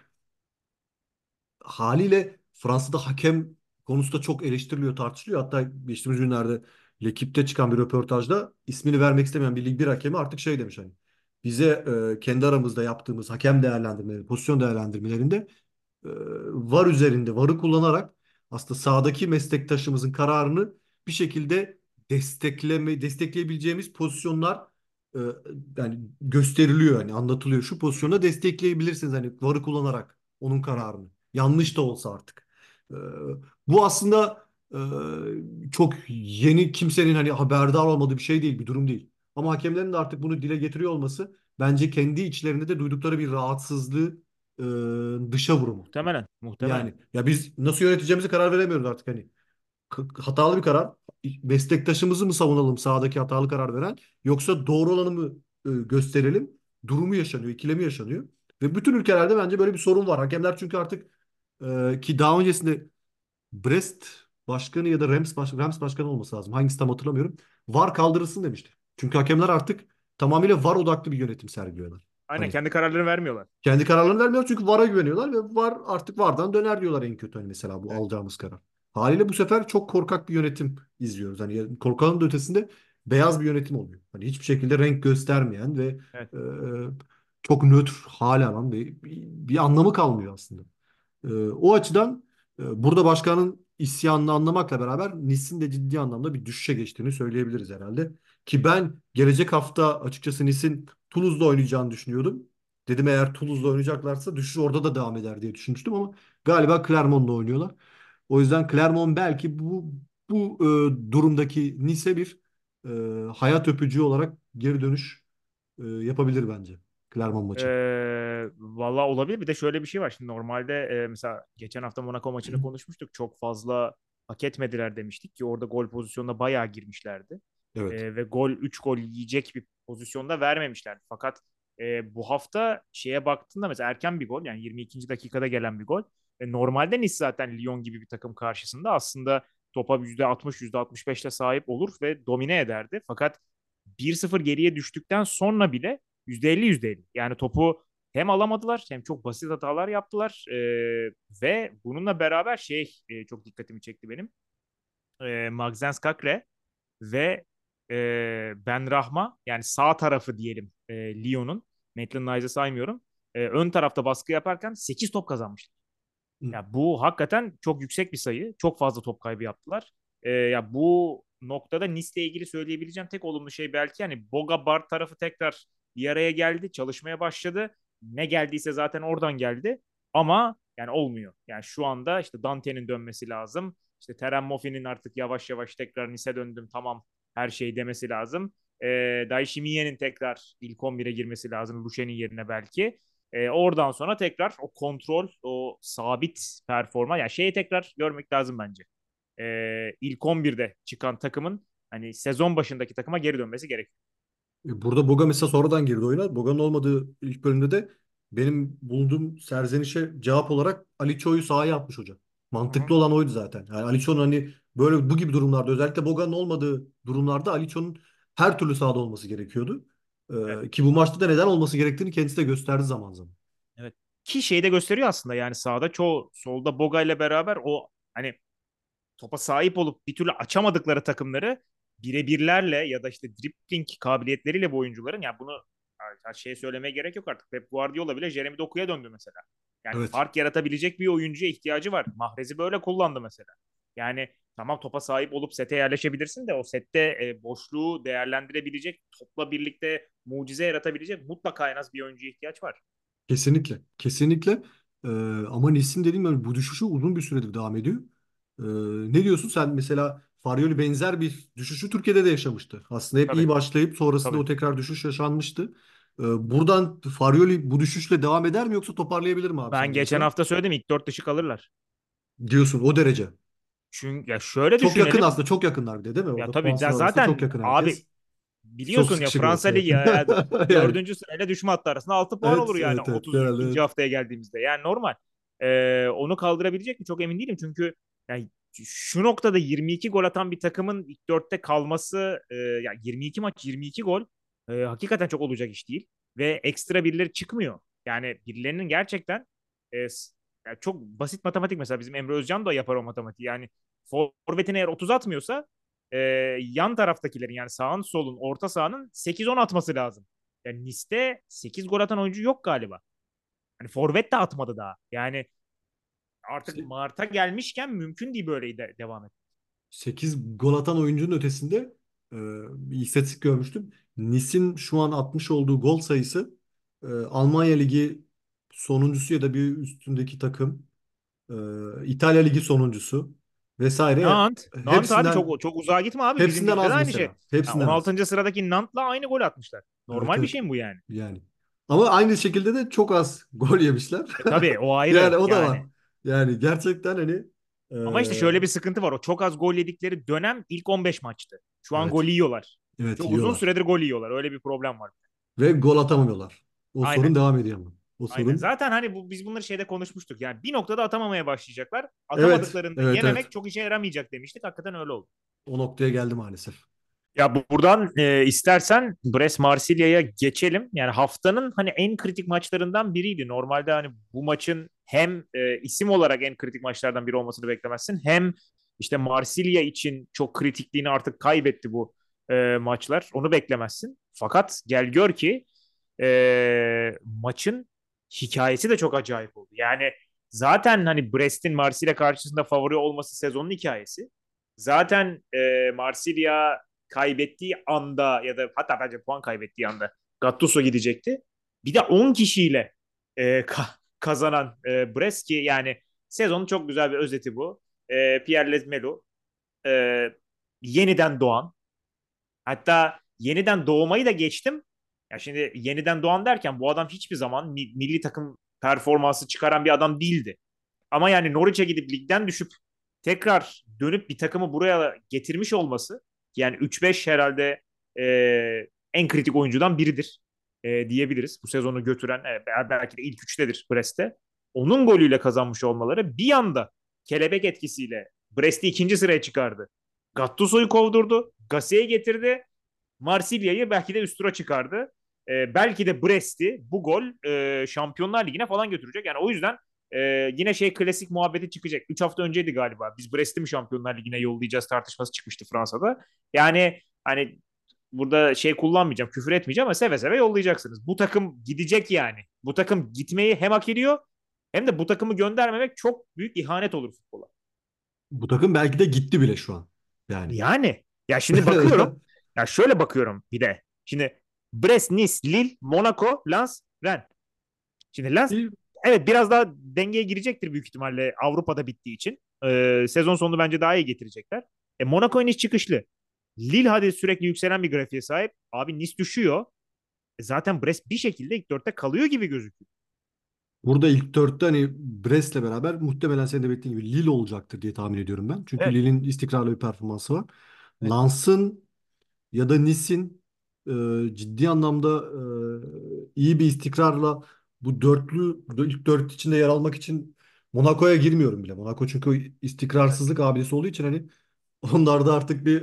haliyle Fransa'da hakem konusu da çok eleştiriliyor, tartışılıyor. Hatta geçtiğimiz günlerde L'Equipe'de çıkan bir röportajda ismini vermek istemeyen bir lig bir hakemi artık şey demiş hani bize e, kendi aramızda yaptığımız hakem değerlendirmeleri, pozisyon değerlendirmelerinde e, VAR üzerinde VAR'ı kullanarak aslında sahadaki meslektaşımızın kararını bir şekilde destekleme destekleyebileceğimiz pozisyonlar e, yani gösteriliyor yani anlatılıyor. Şu pozisyonda destekleyebilirsiniz hani VAR'ı kullanarak onun kararını. Yanlış da olsa artık. Ee, bu aslında e, çok yeni kimsenin hani haberdar olmadığı bir şey değil, bir durum değil. Ama hakemlerin de artık bunu dile getiriyor olması bence kendi içlerinde de duydukları bir rahatsızlığı e, dışa vurumu. Muhtemelen. Muhtemelen. Yani ya biz nasıl yöneteceğimize karar veremiyoruz artık hani. Hatalı bir karar. Meslektaşımızı mı savunalım sahadaki hatalı karar veren yoksa doğru olanı mı e, gösterelim? Durumu yaşanıyor, ikilemi yaşanıyor. Ve bütün ülkelerde bence böyle bir sorun var. Hakemler çünkü artık ee, ki daha öncesinde Brest başkanı ya da Rams, baş, Rams başkanı olması lazım. Hangisi tam hatırlamıyorum. VAR kaldırılsın demişti. Çünkü hakemler artık tamamıyla VAR odaklı bir yönetim sergiliyorlar. Aynen Hani kendi kararlarını vermiyorlar. kendi kararlarını vermiyor çünkü VAR'a güveniyorlar ve VAR artık VAR'dan döner diyorlar en kötü hani mesela bu Evet. alacağımız karar. Haliyle bu sefer çok korkak bir yönetim izliyoruz. Hani korkanın da ötesinde beyaz bir yönetim oluyor. Hani hiçbir şekilde renk göstermeyen ve Evet. e, çok nötr hale alan bir, bir, bir anlamı kalmıyor aslında. Ee, o açıdan e, burada başkanın isyanını anlamakla beraber Nice'in de ciddi anlamda bir düşüşe geçtiğini söyleyebiliriz herhalde. Ki ben gelecek hafta açıkçası Nice'in Toulouse'da oynayacağını düşünüyordum. Dedim eğer Toulouse'da oynayacaklarsa düşüş orada da devam eder diye düşünmüştüm ama galiba Clermont'la oynuyorlar. O yüzden Clermont belki bu bu e, durumdaki Nice'e bir e, hayat öpücüğü olarak geri dönüş e, yapabilir bence Clermont maçı. Ee, valla olabilir. Bir de şöyle bir şey var. Şimdi normalde e, mesela geçen hafta Monaco maçını konuşmuştuk. Çok fazla hak etmediler demiştik ki orada gol pozisyonuna bayağı girmişlerdi. Evet. Ee, ve gol 3 gol yiyecek bir pozisyonda vermemişlerdi. Fakat e, bu hafta şeye baktığında mesela erken bir gol yani 22. dakikada gelen bir gol. E, normalde Nice zaten Lyon gibi bir takım karşısında aslında topa %60 %65'le sahip olur ve domine ederdi. Fakat 1-0 geriye düştükten sonra bile %50 %50. Yani topu hem alamadılar hem çok basit hatalar yaptılar. Ee, ve bununla beraber şey e, çok dikkatimi çekti benim. Ee, Maxence Kakre ve e, Ben Rahma yani sağ tarafı diyelim e, Lyon'un. Maitland Nice'ı saymıyorum. E, ön tarafta baskı yaparken 8 top kazanmışlar. Ya bu hakikaten çok yüksek bir sayı. Çok fazla top kaybı yaptılar. Ee, ya bu noktada Nice'le ilgili söyleyebileceğim tek olumlu şey belki yani Boga Bar tarafı tekrar bir araya geldi, çalışmaya başladı. Ne geldiyse zaten oradan geldi. Ama yani olmuyor. Yani şu anda işte Dante'nin dönmesi lazım. İşte Teren Moffi'nin artık yavaş yavaş tekrar Nice'e döndüm tamam her şey demesi lazım. Ee, Daishimiye'nin tekrar ilk 11'e girmesi lazım. Luşen'in yerine belki. E, oradan sonra tekrar o kontrol, o sabit performa, yani şeyi tekrar görmek lazım bence. E, ilk 11'de çıkan takımın hani sezon başındaki takıma geri dönmesi gerekiyor. E, Burada Boga mesela sonradan girdi oyuna. Boga'nın olmadığı ilk bölümde de benim bulduğum serzenişe cevap olarak Ali Ço'yu sahaya atmış hoca. Hı hı. Mantıklı olan oydu zaten. Yani Ali Ço'nun hani böyle bu gibi durumlarda özellikle Boga'nın olmadığı durumlarda Ali Ço'nun her türlü sahada olması gerekiyordu. Evet. Ee, ki bu maçta da neden olması gerektiğini kendisi de gösterdi zaman zaman. Evet. Ki şeyi de gösteriyor aslında yani sağda çoğu solda Boga ile beraber o hani topa sahip olup bir türlü açamadıkları takımları birebirlerle ya da işte dribbling kabiliyetleriyle bu oyuncuların yani bunu her şey söylemeye gerek yok artık. Pep Guardiola bile Jeremy Doku'ya döndü mesela. Yani Evet. fark yaratabilecek bir oyuncuya ihtiyacı var. Mahrez'i böyle kullandı mesela. Yani tamam topa sahip olup sete yerleşebilirsin de o sette e, boşluğu değerlendirebilecek, topla birlikte mucize yaratabilecek mutlaka en az bir oyuncuya ihtiyaç var. Kesinlikle. Kesinlikle. Ee, ama Nice'in dediğim gibi bu düşüşü uzun bir süredir devam ediyor. Ee, ne diyorsun sen mesela Farioli benzer bir düşüşü Türkiye'de de yaşamıştı. Aslında hep iyi Tabii, başlayıp sonrasında tabii. o tekrar düşüş yaşanmıştı. Ee, buradan Farioli bu düşüşle devam eder mi yoksa toparlayabilir mi abi Ben geçen hafta söyledim ilk dört dışı kalırlar. Diyorsun o derece. Çünkü ya şöyle Çok yakın düşünelim. aslında çok yakınlar bir de değil mi? Ya Orada puan tabii ya sıralaması çok zaten yakın abi herkes. Çok biliyorsun ya Fransa evet. Ligi ya, Yani dördüncü sırayla düşme hattı arasında 6 puan evet olur yani evet evet genelde 32. evet. haftaya geldiğimizde. Yani normal. Ee, onu kaldırabilecek mi çok emin değilim. Çünkü yani şu noktada 22 gol atan bir takımın ilk dörtte kalması e, ya 22 maç 22 gol e, hakikaten çok olacak iş değil. Ve ekstra birileri çıkmıyor. Yani birilerinin gerçekten e, s- ya çok basit matematik mesela bizim Emre Özcan da yapar o matematiği. Yani forvetin eğer 30 atmıyorsa e, yan taraftakilerin yani sağın solun orta sahanın 8-10 atması lazım. Yani Nice'de 8 gol atan oyuncu yok galiba. Hani forvet de atmadı daha. Yani artık Mart'a gelmişken mümkün değil böyle de devam et. 8 gol atan oyuncunun ötesinde e, bir istatistik görmüştüm. Nice'in şu an atmış olduğu gol sayısı e, Almanya Ligi sonuncusu ya da bir üstündeki takım, e, İtalya Ligi sonuncusu vesaire Nantes. Nantes abi hepsinden çok çok uzağa gitme abi. Hepsinden az aynı şey. mesela. Yani Hepsinden az. 16. sıradaki Nantes'la aynı gol atmışlar. Evet Normal bir evet şey mi bu yani? yani. Ama aynı şekilde de çok az gol yemişler. E tabii o Yani ayrı o da var. yani. Yani gerçekten hani Ama işte şöyle bir sıkıntı var. O çok az gol yedikleri dönem ilk 15 maçtı. Şu an gol evet yiyorlar. evet Çok uzun yiyorlar. süredir gol yiyorlar. Öyle bir problem var. Ve gol atamıyorlar. O Aynen. sorun devam ediyor ama. O Aynen. sorun. Zaten hani bu, biz bunları şeyde konuşmuştuk. Yani bir noktada atamamaya başlayacaklar. Evet, Atamadıklarında evet, evet. yememek çok işe yaramayacak demiştik. Hakikaten öyle oldu. O noktaya geldi maalesef. Ya bu- buradan e, istersen Brest Marsilya'ya geçelim. Yani haftanın hani en kritik maçlarından biriydi. Normalde hani bu maçın hem e, isim olarak en kritik maçlardan biri olmasını beklemezsin. Hem işte Marsilya için çok kritikliğini artık kaybetti bu e, maçlar. Onu beklemezsin. Fakat gel gör ki e, maçın hikayesi de çok acayip oldu. Yani zaten hani Brest'in Marsilya karşısında favori olması sezonun hikayesi. Zaten e, Marsilya kaybettiği anda ya da hatta bence puan kaybettiği anda Gattuso gidecekti. Bir de 10 kişiyle e, ka- kazanan e, Brest ki yani sezonun çok güzel bir özeti bu. E, Pierre Lesmelo e, yeniden doğan hatta yeniden doğmayı da geçtim. Ya şimdi yeniden doğan derken bu adam hiçbir zaman mi- milli takım performansı çıkaran bir adam değildi. Ama yani Norwich'e gidip ligden düşüp tekrar dönüp bir takımı buraya getirmiş olması yani 3-5 herhalde e, en kritik oyuncudan biridir e, diyebiliriz. Bu sezonu götüren e, belki de ilk üçtedir Brest'te. Onun golüyle kazanmış olmaları bir anda kelebek etkisiyle Brest'i ikinci sıraya çıkardı. Gattuso'yu kovdurdu. Gassi'ye getirdi. Marsilya'yı belki de üst tura çıkardı. E, belki de Brest'i bu gol e, Şampiyonlar Ligi'ne falan götürecek. Yani o yüzden e, yine şey klasik muhabbeti çıkacak. 3 hafta önceydi galiba. Biz Brest'i mi Şampiyonlar Ligi'ne yollayacağız tartışması çıkmıştı Fransa'da. Yani hani burada şey kullanmayacağım, küfür etmeyeceğim ama seve seve yollayacaksınız. Bu takım gidecek yani. Bu takım gitmeyi hem hak ediyor hem de bu takımı göndermemek çok büyük ihanet olur futbola. Bu takım belki de gitti bile şu an. Yani. Yani ya şimdi bakıyorum. ya şöyle bakıyorum bir de. Şimdi Brest, Nice, Lille, Monaco, Lens, Rennes. Şimdi Lens evet biraz daha dengeye girecektir büyük ihtimalle Avrupa'da bittiği için. Ee, sezon sonunu bence daha iyi getirecekler. E, Monaco iniş çıkışlı. Lille hadi sürekli yükselen bir grafiğe sahip. Abi Nice düşüyor. E, zaten Brest bir şekilde ilk dörtte kalıyor gibi gözüküyor. Burada ilk dörtte hani Brest'le beraber muhtemelen senin de beklediğin gibi Lille olacaktır diye tahmin ediyorum ben. Çünkü Evet. Lille'in istikrarlı bir performansı var. Evet. Lens'ın ya da Nice'in e, ciddi anlamda e, iyi bir istikrarla bu dörtlü ilk dört içinde yer almak için Monaco'ya girmiyorum bile. Monaco çünkü istikrarsızlık abidesi olduğu için hani onlarda artık bir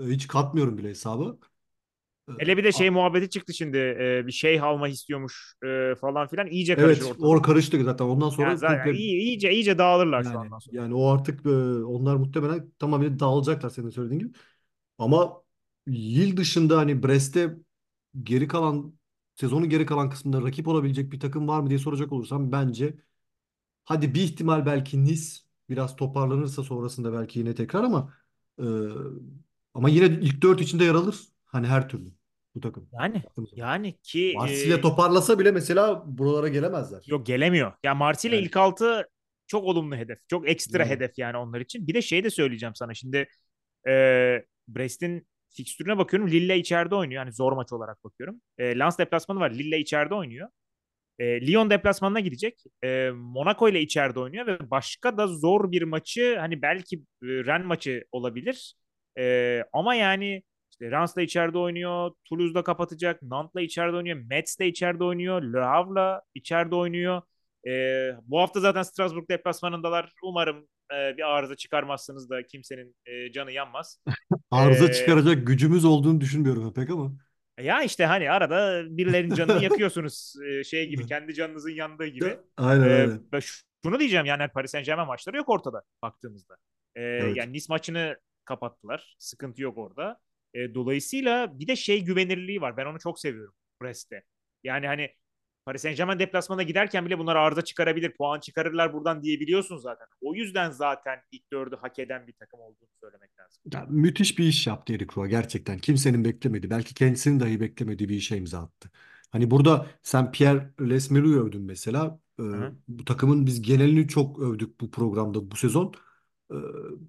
e, hiç katmıyorum bile hesabı. E, Hele bir de a- şey muhabbeti çıktı şimdi. e, bir şey alma istiyormuş e, falan filan. İyice karışır evet, ortalık. or karıştı zaten. Ondan Yani sonra zaten komple iyi, iyice iyice dağılırlar şu yani andan sonra. yani o artık e, onlar muhtemelen tamamen dağılacaklar senin söylediğin gibi. Ama yıl dışında hani Brest'te geri kalan sezonun geri kalan kısmında rakip olabilecek bir takım var mı diye soracak olursam bence hadi bir ihtimal belki Nice biraz toparlanırsa sonrasında belki yine tekrar ama e, ama yine ilk dört içinde yer alır. Hani her türlü. bu takım. Yani Baktığımız zaman. yani ki Marsilya e, toparlasa bile mesela buralara gelemezler. yok gelemiyor. Ya Marsilya Yani, ilk altı çok olumlu hedef. Çok ekstra yani. hedef yani onlar için. Bir de şey de söyleyeceğim sana. Şimdi e, Brest'in fikstürüne bakıyorum. Lille içeride oynuyor. Hani zor maç olarak bakıyorum. E, Lens deplasmanı var. Lille içeride oynuyor. E, Lyon deplasmanına gidecek. E, Monaco ile içeride oynuyor ve başka da zor bir maçı hani belki e, Rennes maçı olabilir. E, ama yani işte Reims da içeride oynuyor. Toulouse'da kapatacak. Nantes'la içeride oynuyor. Metz de içeride oynuyor. Le Havre'la içeride oynuyor. E, bu hafta zaten Strasbourg deplasmanındalar. Umarım e, bir arıza çıkarmazsınız da kimsenin e, canı yanmaz. Arıza E, çıkaracak gücümüz olduğunu düşünmüyorum pek ama. ya işte hani arada birilerinin canını yakıyorsunuz e, şey gibi kendi canınızın yandığı gibi. Aynen E, aynen. şunu diyeceğim yani Paris Saint-Germain maçları yok ortada baktığımızda. E, Evet. yani Nice maçını kapattılar. Sıkıntı yok orada. E, dolayısıyla bir de şey güvenirliği var. Ben onu çok seviyorum Brest'te. Yani hani Paris Saint-Germain deplasmana giderken bile bunlar arıza çıkarabilir. Puan çıkarırlar buradan diyebiliyorsun zaten. O yüzden zaten ilk dördü hak eden bir takım olduğunu söylemek lazım. Ya, müthiş bir iş yaptı Eric Roy gerçekten. Kimsenin beklemediği, belki kendisinin dahi beklemediği bir işe imza attı. Hani burada sen Pierre Lesmelou'yu övdün mesela. Ee, Hı bu takımın biz genelini çok övdük bu programda bu sezon. Ee,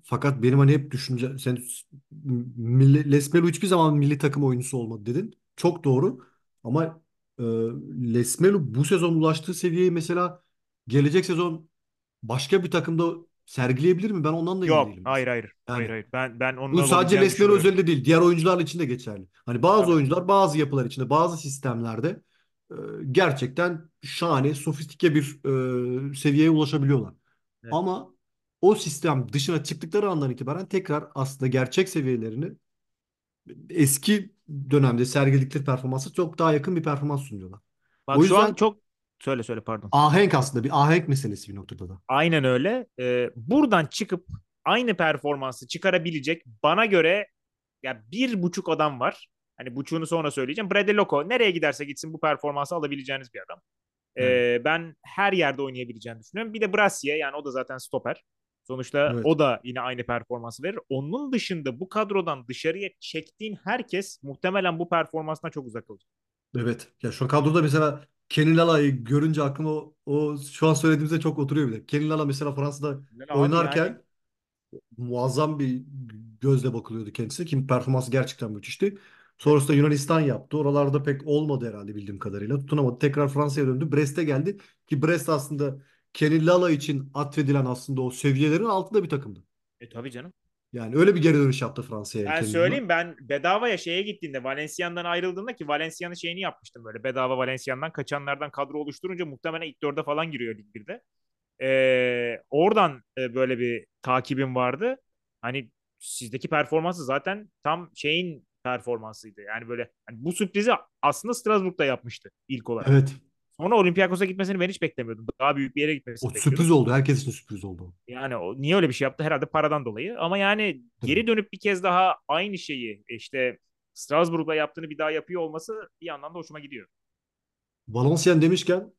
fakat benim hani hep düşünce sen milli, hiçbir zaman milli takım oyuncusu olmadı dedin. Çok doğru. Ama e, Lesmelou bu sezon ulaştığı seviyeyi mesela gelecek sezon başka bir takımda sergileyebilir mi? Ben ondan da emin Yok, değilim hayır hayır. Hayır Yani hayır. Ben ben onun bu sadece olabileceğini Lesmer düşünmüyorum. özelinde değil, diğer oyuncular için de geçerli. Hani bazı Tabii. oyuncular bazı yapılar içinde, bazı sistemlerde e, gerçekten şahane, sofistike bir e, seviyeye ulaşabiliyorlar. Evet. Ama o sistem dışına çıktıkları andan itibaren tekrar aslında gerçek seviyelerini eski dönemde sergiledikleri performansa çok daha yakın bir performans sunuyorlar. Bak O şu an yüzden çok söyle söyle pardon. ahenk aslında bir ahenk meselesi bir noktada da. Aynen öyle. Ee, buradan çıkıp aynı performansı çıkarabilecek bana göre ya bir buçuk adam var. Hani buçuğunu sonra söyleyeceğim. Bradley Loco nereye giderse gitsin bu performansı alabileceğiniz bir adam. Ee, ben her yerde oynayabileceğini düşünüyorum. Bir de Brassier yani o da zaten stoper. Sonuçta Evet. o da yine aynı performansı verir. Onun dışında bu kadrodan dışarıya çektiğin herkes muhtemelen bu performanstan çok uzak olacak. Evet. Ya şu kadroda mesela Kenny Lala'yı görünce aklıma o, o şu an söylediğimizde çok oturuyor bile. Kenny Lala mesela Fransa'da Yani abi yani oynarken muazzam bir gözle bakılıyordu kendisi. Kim performansı gerçekten müthişti. Sonrasında Yunanistan yaptı. Oralarda pek olmadı herhalde bildiğim kadarıyla. Tutunamadı. Tekrar Fransa'ya döndü. Brest'e geldi. Ki Brest aslında Kenny Lala için atfedilen aslında o seviyelerin altında bir takımdı. e, tabii canım. Yani öyle bir geri dönüş yaptı Fransa'ya Ben Kenny Lala. söyleyeyim ben bedavaya şeye gittiğinde Valencia'dan ayrıldığında ki Valencia'nın şeyini yapmıştım böyle bedava Valencia'dan kaçanlardan kadro oluşturunca muhtemelen ilk dörde falan giriyor Lig 1'de. Ee, oradan e, böyle bir takibim vardı. Hani sizdeki performansı zaten tam şeyin performansıydı. Yani böyle hani bu sürprizi aslında Strasbourg'da yapmıştı ilk olarak. Evet. Sonra Olympiakos'a gitmesini ben hiç beklemiyordum. Daha büyük bir yere O gitmesini sürpriz bekliyordum. oldu. Herkes için sürpriz oldu. Yani o, niye öyle bir şey yaptı? Herhalde paradan dolayı. Ama yani geri dönüp bir kez daha aynı şeyi işte Strasbourg'da yaptığını bir daha yapıyor olması bir yandan da hoşuma gidiyor. Valenciennes demişken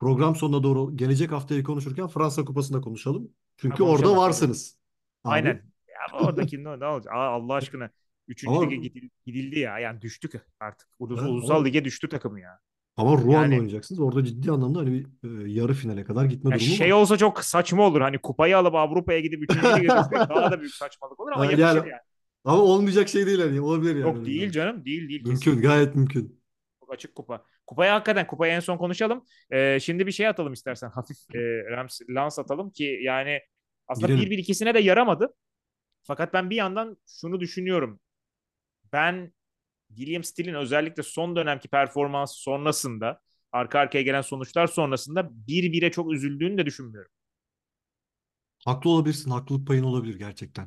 program sonuna doğru gelecek haftayı konuşurken Fransa Kupası'nda konuşalım. Çünkü Ha, orada varsınız. Abi. Aynen. Ya oradaki ne, ne olacak? Aa, Allah aşkına. Üçüncü Ama lige gidil- gidildi ya. Yani düştük artık. Ulus, Ha, ulusal ama- lige düştü takım ya. Ama Rouen Yani- oynayacaksınız. Orada ciddi anlamda hani bir e, yarı finale kadar gitme Ya durumu şey var. olsa çok saçma olur. Hani kupayı alıp Avrupa'ya gidip üçüncü lige düşmek daha da büyük saçmalık olur ama Ha, yakışır yani- yani. Ama olmayacak şey değil hani. Olabilir yani. Yok öyle değil canım. Değil değil. Mümkün, kesinlikle. gayet mümkün. Çok açık kupa. Kupayı hakikaten kupayı en son konuşalım. Ee, şimdi bir şey atalım istersen. Hafif e, Rams, Lans atalım ki yani aslında Girelim. 1-1 ikisine de yaramadı. Fakat ben bir yandan şunu düşünüyorum. Ben William Steele'in özellikle son dönemki performansı sonrasında arka arkaya gelen sonuçlar sonrasında 1-1'e çok üzüldüğünü de düşünmüyorum. Haklı olabilirsin. Haklılık payın olabilir gerçekten.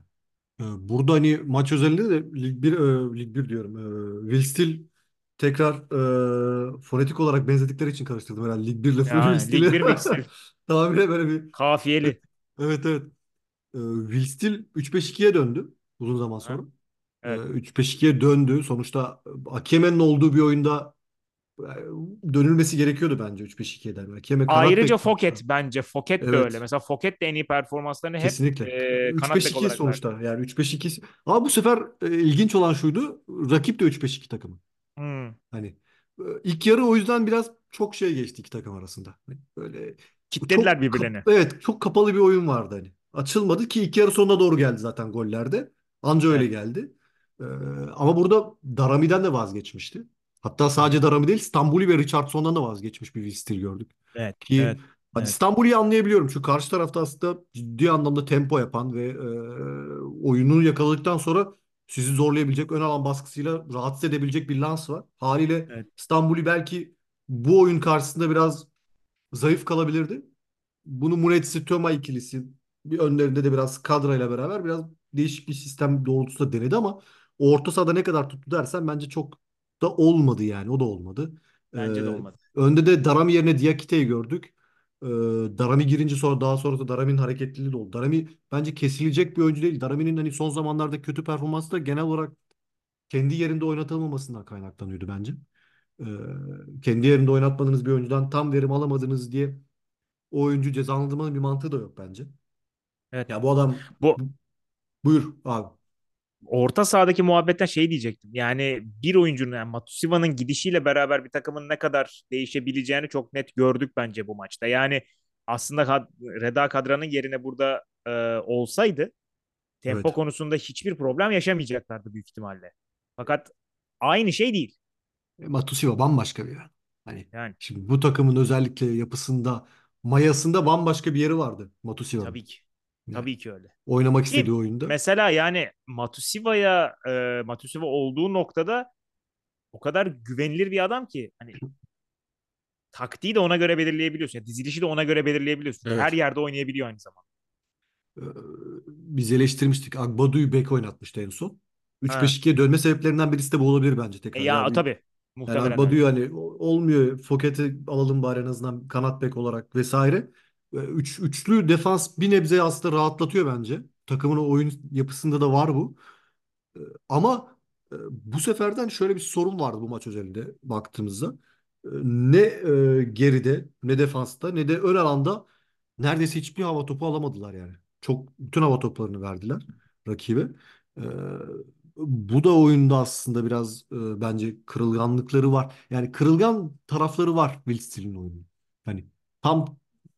Ee, Burada hani maç özelinde de Lig 1, e, Lig 1 diyorum. E, Will Steele tekrar e, fonetik olarak benzedikleri için karıştırdım herhalde. Lig 1 ile Will Yani Steele'i. Lig 1 Will Steele. Tamamıyla böyle bir Kafiyeli. Evet evet. Ee, Will Steele 3-5-2'ye döndü uzun zaman sonra. Ee, Evet. 3-5-2'ye döndü. Sonuçta Akeme'nin olduğu bir oyunda e, dönülmesi gerekiyordu bence 3-5-2'den. Akeme kanat Ayrıca Foket bence. Foket de Evet. öyle. Mesela Foket de en iyi performanslarını hep Kesinlikle. e, kanat bek 3-5-2 olarak verdi. sonuçta. Yani 3-5-2. Ama bu sefer e, ilginç olan şuydu. Rakip de 3-5-2 takımı. Hmm. Hani e, ilk yarı o yüzden biraz çok şey geçti iki takım arasında. Hani Böyle Kitlediler çok birbirlerini. evet çok kapalı bir oyun vardı hani. Açılmadı ki ilk yarı sonuna doğru geldi zaten gollerde. Anca öyle Evet. geldi. Ee, ama burada Darami'den de vazgeçmişti. Hatta sadece Darami değil Stambuli ve Richardson'dan da vazgeçmiş bir Will gördük. Evet. Ki Evet. hadi Evet. Stambuli'yi anlayabiliyorum. Çünkü karşı tarafta aslında ciddi anlamda tempo yapan ve e, oyunu yakaladıktan sonra sizi zorlayabilecek, ön alan baskısıyla rahatsız edebilecek bir lans var. Haliyle Evet. Stambuli belki bu oyun karşısında biraz zayıf kalabilirdi. Bunu Muretsi Töma ikilisi bir önlerinde de biraz kadroyla beraber biraz değişik bir sistem doğrultusunda denedi ama orta sahada ne kadar tuttu dersen bence çok da olmadı yani. O da olmadı. Ee, Bence de olmadı. önde de Darami yerine Diakite'yi gördük. Ee, Darami girince sonra daha sonra da Darami'nin hareketliliği de oldu. Darami bence kesilecek bir oyuncu değil. Darami'nin hani son zamanlarda kötü performansı da genel olarak kendi yerinde oynatılmamasından kaynaklanıyordu bence. Ee, kendi yerinde oynatmadığınız bir oyuncudan tam verim alamadınız diye o oyuncu cezalandırmanın bir mantığı da yok bence. Evet. Ya bu adam Bu bu- buyur abi. Orta sahadaki muhabbetten şey diyecektim. Yani bir oyuncunun yani Matusiva'nın gidişiyle beraber bir takımın ne kadar değişebileceğini çok net gördük bence bu maçta. Yani aslında Kad- Reda Kadra'nın yerine burada e, olsaydı tempo Evet. konusunda hiçbir problem yaşamayacaklardı büyük ihtimalle. Fakat aynı şey değil. E, Matusiwa bambaşka bir yer. Hani Yani şimdi bu takımın özellikle yapısında, mayasında bambaşka bir yeri vardı Matusiwa'nın. tabii ki. Yani Tabii ki öyle. oynamak istediği Ki oyunda. mesela yani Matusiva'ya e, Matusiva olduğu noktada o kadar güvenilir bir adam ki hani taktiği de ona göre belirleyebiliyorsun. Yani dizilişi de ona göre belirleyebiliyorsun. Çünkü her Evet. yerde oynayabiliyor aynı zamanda. Ee, biz eleştirmiştik. Agbadu'yu bek oynatmıştı en son. Ha. 3-5-2'ye dönme sebeplerinden birisi de bu olabilir bence E tekrar. Ya ya bir tabii. Yani Muhtemelen öyle. Agbadu'yu hani olmuyor. Foket'i alalım bari en azından kanat bek olarak vesaire. Ee, Üç, üçlü defans bir nebze aslında rahatlatıyor bence. Takımın oyun yapısında da var bu. Ee, Ama e, bu seferden şöyle bir sorun vardı bu maç özelinde baktığımızda. Ee, Ne e, geride ne defansta ne de ön alanda neredeyse hiçbir hava topu alamadılar yani. Çok bütün hava toplarını verdiler rakibe. Bu da oyunda aslında biraz e, bence kırılganlıkları var. Yani kırılgan tarafları var Will Steele'in oyunu. Hani tam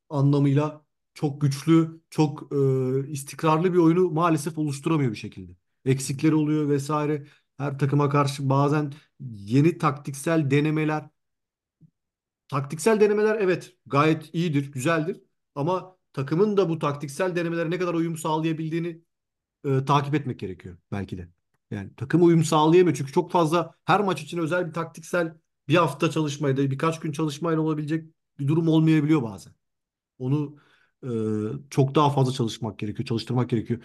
anlamıyla çok güçlü, çok e, istikrarlı bir oyunu maalesef oluşturamıyor bir şekilde. Eksikleri oluyor vesaire. Her takıma karşı bazen yeni taktiksel denemeler Taktiksel denemeler evet gayet iyidir, güzeldir. Ama takımın da bu taktiksel denemelere ne kadar uyum sağlayabildiğini e, takip etmek gerekiyor belki de. Yani takım uyum sağlayamıyor çünkü çok fazla her maç için özel bir taktiksel bir hafta çalışmayla, birkaç gün çalışmayla olabilecek bir durum olmayabiliyor bazen. Onu e, çok daha fazla çalışmak gerekiyor, çalıştırmak gerekiyor.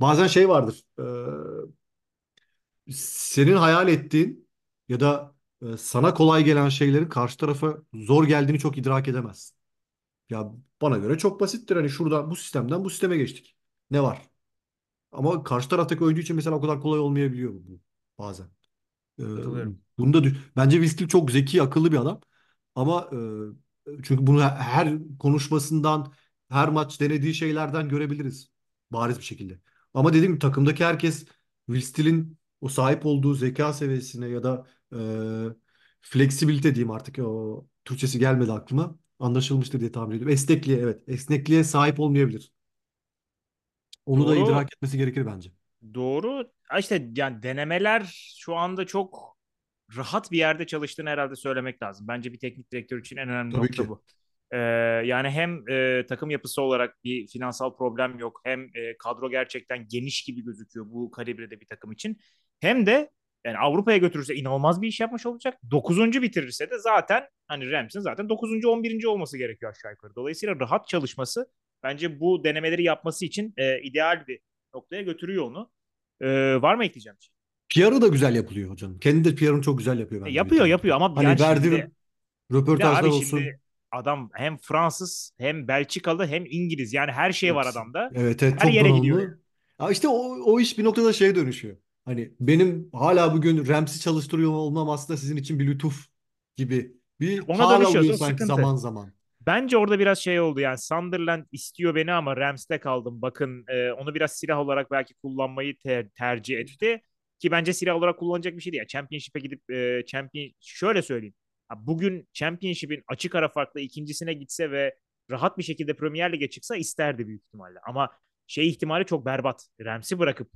Bazen şey vardır. e, senin hayal ettiğin ya da e, sana kolay gelen şeylerin karşı tarafa zor geldiğini çok idrak edemezsin. Ya bana göre çok basittir. Hani şurada bu sistemden bu sisteme geçtik. Ne var? Ama karşı taraftaki oyuncu için mesela o kadar kolay olmayabiliyor bu bazen. Ee, Katılıyorum. bunda bence Will Steele çok zeki, akıllı bir adam. Ama e, çünkü bunu he- her konuşmasından, her maç denediği şeylerden görebiliriz bariz bir şekilde. Ama dediğim gibi takımdaki herkes Will Steele'in o sahip olduğu zeka seviyesine ya da e, fleksibilite diyeyim artık o Türkçesi gelmedi aklıma. Anlaşılmıştır diye tahmin ediyorum. Esnekliğe evet. Esnekliğe sahip olmayabilir. Onu da Doğru. idrak etmesi gerekir bence. Doğru. İşte yani denemeler şu anda çok rahat bir yerde çalıştığını herhalde söylemek lazım. Bence bir teknik direktör için en önemli Tabii nokta ki. bu. Ee, yani hem e, takım yapısı olarak bir finansal problem yok, hem e, kadro gerçekten geniş gibi gözüküyor bu kalibrede bir takım için. Hem de yani Avrupa'ya götürürse inanılmaz bir iş yapmış olacak. Dokuzuncu bitirirse de zaten hani Rams'in zaten dokuzuncu, on birinci olması gerekiyor aşağı yukarı. Dolayısıyla rahat çalışması bence bu denemeleri yapması için e, ideal bir noktaya götürüyor onu. Ee, var mı ekleyeceğim bir şey? PR'ı da güzel yapılıyor hocam. Kendi de PR'ını çok güzel yapıyor E, bence yapıyor yapıyor ama Hani yani verdiği şimdi röportajlar abi olsun. şimdi adam hem Fransız hem Belçikalı hem İngiliz yani her şey var Hepsi. adamda. Evet evet Her yere gidiyor yani. donanımlı. Ya işte o, o iş bir noktada şeye dönüşüyor. Hani benim hala bugün Rams'i çalıştırıyor olmam aslında sizin için bir lütuf gibi bir Ona hal alıyor dönüşüyorsa o sanki sıkıntı. zaman zaman. Bence orada biraz şey oldu yani Sunderland istiyor beni ama Rams'te kaldım. Bakın e, onu biraz silah olarak belki kullanmayı ter- tercih etti. Ki bence silah olarak kullanacak bir şey değil. Yani Championship'e gidip e, champion şöyle söyleyeyim. Bugün Championship'in açık ara farklı ikincisine gitse ve rahat bir şekilde Premier Lig'e çıksa isterdi büyük ihtimalle. Ama şey ihtimali çok berbat. Rams'i bırakıp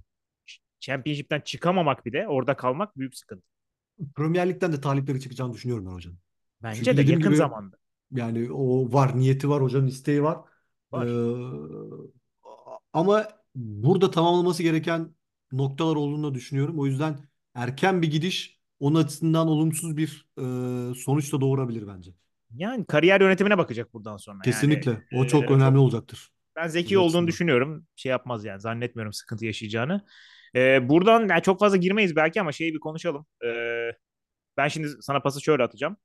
Championship'ten çıkamamak bir de orada kalmak büyük sıkıntı. Premier Lig'den de talipleri çıkacağını düşünüyorum ben hocam. Bence Çünkü de yakın gibi zamanda. yani o var, niyeti var, hocanın isteği var. Var. Ee, ama burada tamamlaması gereken noktalar olduğunu düşünüyorum. O yüzden erken bir gidiş onun açısından olumsuz bir e, sonuç da doğurabilir bence. Yani kariyer yönetimine bakacak buradan sonra. Kesinlikle. Yani, O çok e, önemli olacaktır. Ben zeki olduğunu düşünüyorum. Şey yapmaz yani zannetmiyorum sıkıntı yaşayacağını. Ee, buradan yani çok fazla girmeyiz belki ama şeyi bir konuşalım. Ee, ben şimdi sana pası şöyle atacağım.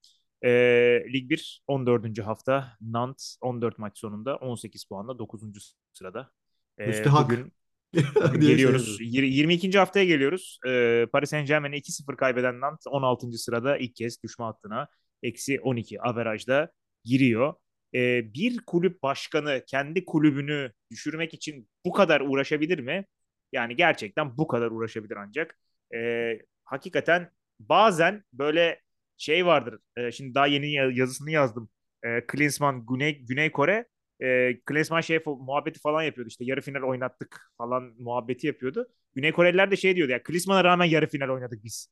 Ee, Lig 1 14. hafta Nantes 14 maç sonunda 18 puanla 9. sırada. Ee, Müstehak bugün geliyoruz. yapıyorum. Yir- 22. haftaya geliyoruz. Ee, Paris Saint-Germain'e 2-0 kaybeden Nantes 16. sırada ilk kez düşme hattına eksi 12 averajda giriyor. Ee, bir kulüp başkanı kendi kulübünü düşürmek için bu kadar uğraşabilir mi? Yani gerçekten bu kadar uğraşabilir ancak. Ee, hakikaten bazen böyle şey vardır. Ee, şimdi daha yeni ya- yazısını yazdım. Ee, Klinsmann Güney, Güney Kore e, Klinsmann şey fo- muhabbeti falan yapıyordu işte yarı final oynattık falan muhabbeti yapıyordu. Güney Koreliler de şey diyordu ya Klinsmann'a rağmen yarı final oynadık biz.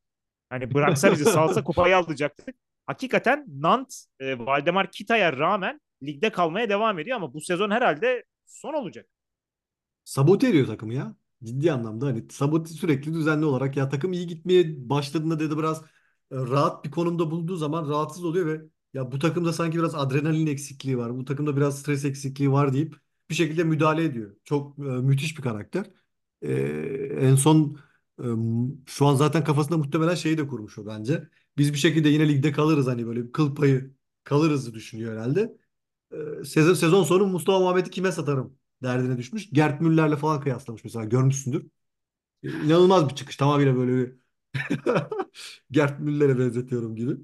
Hani bıraksa bizi salsa kupayı alacaktık. Hakikaten Nantes e, Valdemar Kita'ya rağmen ligde kalmaya devam ediyor ama bu sezon herhalde son olacak. Sabote ediyor takımı ya. Ciddi anlamda hani sabote sürekli düzenli olarak ya takım iyi gitmeye başladığında dedi biraz e, rahat bir konumda bulduğu zaman rahatsız oluyor ve ya bu takımda sanki biraz adrenalin eksikliği var. Bu takımda biraz stres eksikliği var deyip bir şekilde müdahale ediyor. Çok e, müthiş bir karakter. E, en son e, şu an zaten kafasında muhtemelen şeyi de kurmuş o bence. Biz bir şekilde yine ligde kalırız hani böyle bir kıl payı kalırız düşünüyor herhalde. E, sezon, sezon sonu Mustafa Muhammed'i kime satarım derdine düşmüş. Gerd Müller'le falan kıyaslamış mesela görmüşsündür. E, İnanılmaz bir çıkış. Tamamıyla böyle bir Gerd Müller'e benzetiyorum gibi.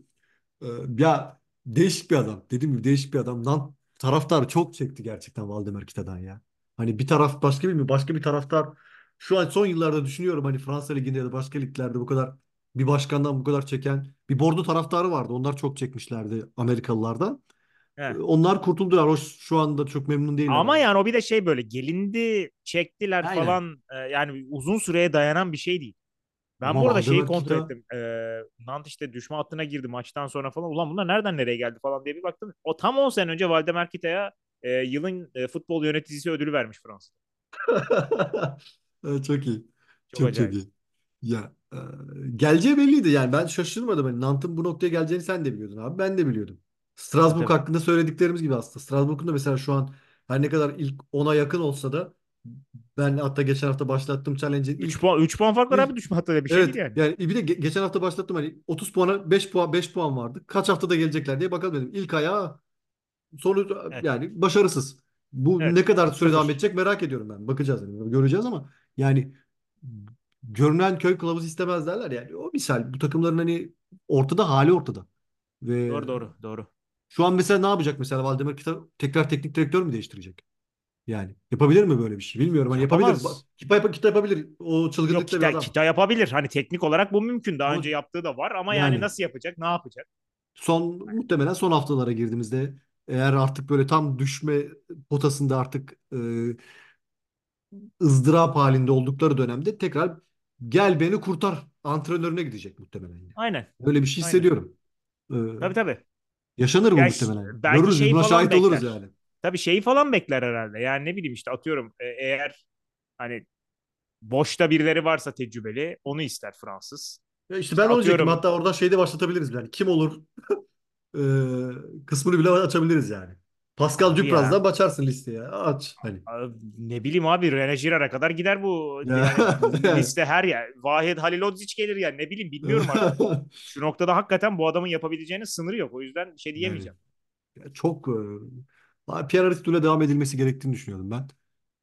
E, ya değişik bir adam. Dediğim gibi değişik bir adam. Lan taraftar çok çekti gerçekten Valdemar Kita'dan ya. Hani bir taraf başka bir mi? Başka bir taraftar şu an son yıllarda düşünüyorum hani Fransa Ligi'nde ya da başka liglerde bu kadar bir başkandan bu kadar çeken bir Bordo taraftarı vardı. Onlar çok çekmişlerdi Amerikalılardan. Heh. Onlar kurtuldular. O şu anda çok memnun değiller. Ama yani o bir de şey böyle gelindi çektiler Aynen. falan e, yani uzun süreye dayanan bir şey değil. Ben Ama bu arada şeyi kontrol Kita- ettim. Ee, Nantes işte düşme hattına girdi maçtan sonra falan. Ulan bunlar nereden nereye geldi falan diye bir baktım. O tam 10 sene önce Valdemar Kita'ya e, yılın e, futbol yöneticisi ödülü vermiş Fransa. Çok iyi. Çok Çok çok iyi. Ya e, geleceği belliydi yani ben şaşırmadım. Hani Nant'ın bu noktaya geleceğini sen de biliyordun abi. Ben de biliyordum. Strasbourg Tabii. hakkında söylediklerimiz gibi aslında. Strasbourg'un da mesela şu an her ne kadar ilk ona yakın olsa da ben hatta geçen hafta başlattığım challenge'in 3 ilk puan 3 puan fark var abi düşme hattıyla bir şey evet değil yani. yani bir de ge- geçen hafta başlattım hani 30 puana 5 puan 5 puan vardı. Kaç haftada gelecekler diye bakalım dedim. İlk ayağı sonu Evet. yani başarısız. Bu ne Evet. kadar süre devam edecek merak ediyorum ben. Bakacağız yani. Göreceğiz ama yani görünen köy kılavuz istemez derler yani. O misal bu takımların hani ortada hali ortada. Ve Doğru doğru doğru. şu an mesela ne yapacak mesela Valdemar Kita tekrar teknik direktör mü değiştirecek? Yani yapabilir mi böyle bir şey? Bilmiyorum. Hani yapabilir. Yapamaz. Kita, yap- Kita yapabilir. O Yok çılgınlıkta bir kita, adam. kita yapabilir. Hani teknik olarak bu mümkün. Daha Ama önce yaptığı da var ama yani yani nasıl yapacak? Ne yapacak? son muhtemelen son haftalara girdiğimizde eğer artık böyle tam düşme potasında artık e, ızdırap halinde oldukları dönemde tekrar gel beni kurtar antrenörüne gidecek muhtemelen. Yani. Aynen. Öyle bir şey Aynen. hissediyorum. Ee, Tabii tabii. yaşanır bu Ya muhtemelen. belki Görürüz şeyi buna falan şahit oluruz bekler. yani. Tabii şeyi falan bekler herhalde. Yani ne bileyim işte atıyorum e, eğer hani boşta birileri varsa tecrübeli onu ister Fransız. Ya işte ben onu diyecektim. Hatta oradan şeyde başlatabiliriz yani. Kim olur ee, kısmını bile açabiliriz yani. Pascal abi ya Dupraz'dan açarsın listeye. Aç hani. ne bileyim abi René Girard'a kadar gider bu Ya, yani yani. liste her yer. Vahid Halilodzic gelir yani ne bileyim bilmiyorum artık. Şu noktada hakikaten bu adamın yapabileceğinin sınırı yok. O yüzden bir şey Yani diyemeyeceğim. ya çok e, Pierre Aristo'yla devam edilmesi gerektiğini düşünüyorum ben.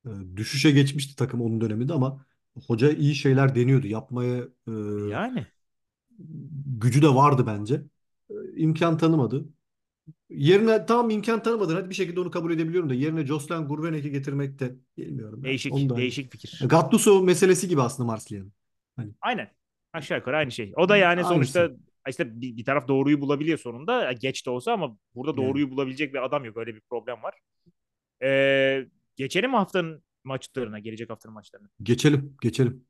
E, düşüşe geçmişti takım onun döneminde ama hoca iyi şeyler deniyordu. Yapmaya e, Yani gücü de vardı bence. E, imkan tanımadı. Yerine tamam imkan tanımadın. Hadi bir şekilde onu kabul edebiliyorum da yerine Joslan Gurbenek'i getirmek de bilmiyorum ben. Değişik da hani değişik fikir. Gattuso meselesi gibi aslında Marsilya'nın. Hani Aynen. Aşağı yukarı aynı şey. O da yani Aynısı. sonuçta işte bir, bir taraf doğruyu bulabiliyor sonunda. Geç de olsa ama burada doğruyu bulabilecek bir adam yok. Öyle bir problem var. Ee, geçelim haftanın maçlarına, gelecek haftanın maçlarına. geçelim, geçelim.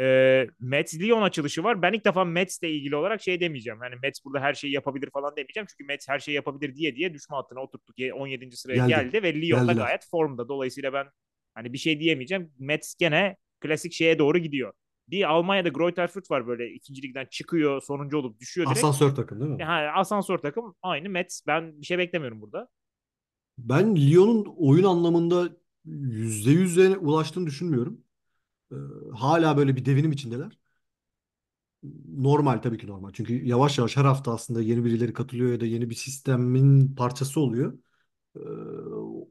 Ee, Mets Lyon açılışı var. Ben ilk defa Mets'le ilgili olarak şey demeyeceğim. Yani Mets burada her şeyi yapabilir falan demeyeceğim. Çünkü Mets her şeyi yapabilir diye diye düşme hattına oturttu. 17. sıraya Geldi. geldi ve Lyon da Geldiler. gayet formda. Dolayısıyla ben hani bir şey diyemeyeceğim. Mets gene klasik şeye doğru gidiyor. Bir Almanya'da Greuther Fürth var böyle ikinci ligden çıkıyor, sonuncu olup düşüyor direkt. Asansör takım değil mi? Yani asansör takım aynı Mets. Ben bir şey beklemiyorum burada. Ben Lyon'un oyun anlamında %100'e ulaştığını düşünmüyorum. Ee, hala böyle bir devinim içindeler. Normal tabii ki normal. Çünkü yavaş yavaş her hafta aslında yeni birileri katılıyor ya da yeni bir sistemin parçası oluyor. Ee,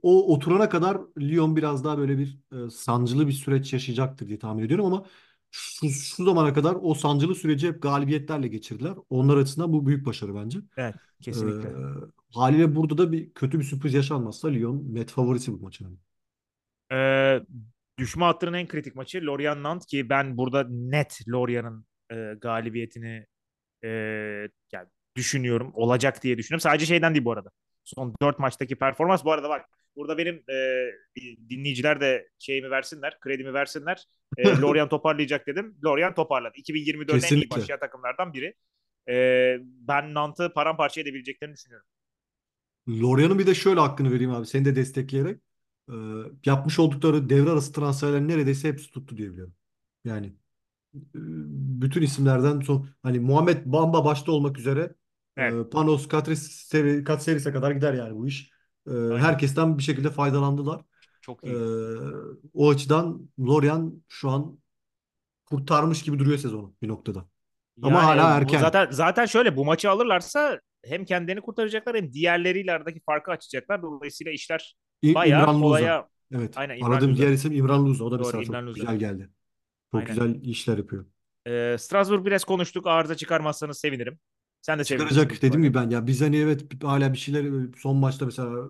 o oturana kadar Lyon biraz daha böyle bir e, sancılı bir süreç yaşayacaktır diye tahmin ediyorum ama şu, şu zamana kadar o sancılı süreci hep galibiyetlerle geçirdiler. Onlar açısından bu büyük başarı bence. Evet, Ee, kesinlikle. haliyle burada da bir kötü bir sürpriz yaşanmazsa Lyon net favorisi bu maçın. Ee, düşme hattının en kritik maçı Lorient Nantes ki ben burada net Lorient'ın e, galibiyetini e, yani düşünüyorum. Olacak diye düşünüyorum. Sadece şeyden değil bu arada. Son 4 maçtaki performans. Bu arada bak burada benim e, dinleyiciler de şeyimi versinler, kredimi versinler. E, Lorient toparlayacak dedim. Lorient toparladı. 2024'ün en iyi başlayan takımlardan biri. E, ben Nantes'ı paramparça edebileceklerini düşünüyorum. Lorient'ın bir de şöyle hakkını vereyim abi. Seni de destekleyerek. Ee, yapmış oldukları devre arası transferlerin neredeyse hepsi tuttu diye biliyorum. Yani e, bütün isimlerden son hani Muhammed Bamba başta olmak üzere Evet, e, Panos Katris Katseris'e kadar gider yani bu iş. E, aynen. herkesten bir şekilde faydalandılar. Çok E, iyi. o açıdan Lorient şu an kurtarmış gibi duruyor sezonu bir noktada. Ama Yani hala bu erken. zaten zaten şöyle bu maçı alırlarsa hem kendilerini kurtaracaklar hem diğerleriyle aradaki farkı açacaklar. Dolayısıyla işler İ- bayağı İmran Luza. kolaya Evet. aynen İmran Aradığım Luza. diğer isim İmran Luza. O da Doğru mesela İmran çok Luza. güzel geldi. Çok Aynen. güzel işler yapıyor. Ee, Strasbourg biraz konuştuk. Arıza çıkarmazsanız sevinirim. Sen de sevinirsin büyük Çıkaracak dediğim ihtimalle. gibi ben ya biz hani evet hala bir şeyler son maçta mesela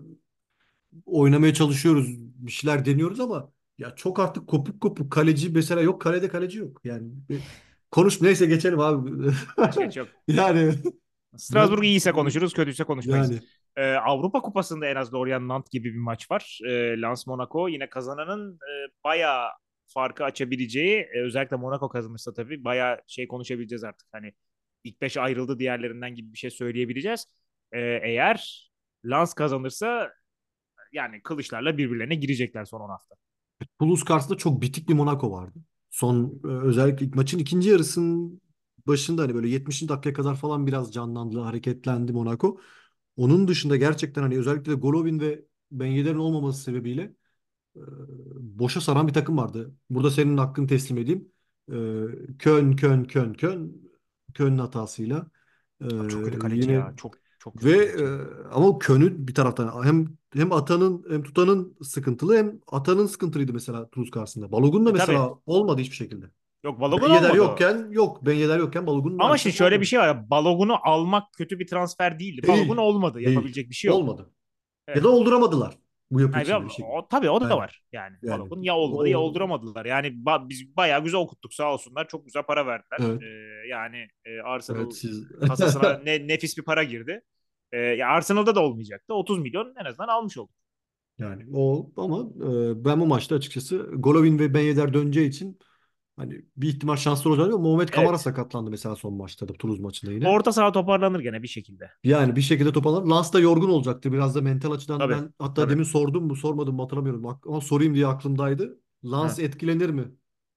oynamaya çalışıyoruz. Bir şeyler deniyoruz ama ya çok artık kopuk kopuk kaleci mesela yok kalede kaleci yok. Yani bir- konuş neyse geçelim abi. Geç geç yok. Yani Strasbourg ben iyiyse konuşuruz, kötüyse konuşmayız. yani Ee, Avrupa Kupası'nda en az Lorient Nantes gibi bir maç var. Ee, Lens Monaco yine kazananın e, bayağı farkı açabileceği, e, özellikle Monaco kazanırsa tabii bayağı şey konuşabileceğiz artık. Hani ilk beş ayrıldı diğerlerinden gibi bir şey söyleyebileceğiz. Ee, eğer Lens kazanırsa yani kılıçlarla birbirlerine girecekler son 10 hafta. Toulouse karşısında çok bitik bir Monaco vardı. Son e, özellikle maçın ikinci yarısının başında hani böyle 70. dakikaya kadar falan biraz canlandı, hareketlendi Monaco. Onun dışında gerçekten hani özellikle de Golovin ve Ben Yedder'in olmaması sebebiyle e, boşa saran bir takım vardı. Burada senin hakkını teslim edeyim. E, Köln, Köln, Köln, Köln. Hatasıyla. E, Abi çok kötü kaleci yine ya. Çok çok ve e, ama Köln'ün bir taraftan hem hem atanın hem tutanın sıkıntılı hem atanın sıkıntılıydı mesela Toulouse karşısında. Balogun da E tabii. mesela olmadı hiçbir şekilde. Yok Balogun Yedder olmadı. yokken yok. Ben Yedder yokken Balogun Ama şimdi şöyle olmadı. bir şey var. Balogun'u almak kötü bir transfer değildi. Değil. Balogun olmadı. Değil. Yapabilecek bir şey yok. Olmadı. Ya Evet. da olduramadılar bu yapı Yani ya- bir şekilde. o, tabii o da Yani var. Yani, yani Balogun ya olmadı ya o olduramadılar. Yani ba- biz bayağı güzel okuttuk sağ olsunlar. Çok güzel para verdiler. evet Ee, yani e, Arsenal evet siz kasasına ne, nefis bir para girdi. Ee, ya Arsenal'da da olmayacaktı. 30 milyon en azından almış olduk. yani o ama e, ben bu maçta açıkçası Golovin ve Ben Yedder döneceği için hani bir ihtimal şanslı olacak ama Muhammed Kamara Evet. sakatlandı mesela son maçta da Toulouse maçında yine. Orta saha toparlanır gene bir şekilde. Yani bir şekilde toparlar. Lance da yorgun olacaktı. Biraz da mental açıdan Tabii. ben hatta Tabii. demin sordum mu sormadım mu hatırlamıyorum. Ama sorayım diye aklımdaydı. Lance Hı. etkilenir mi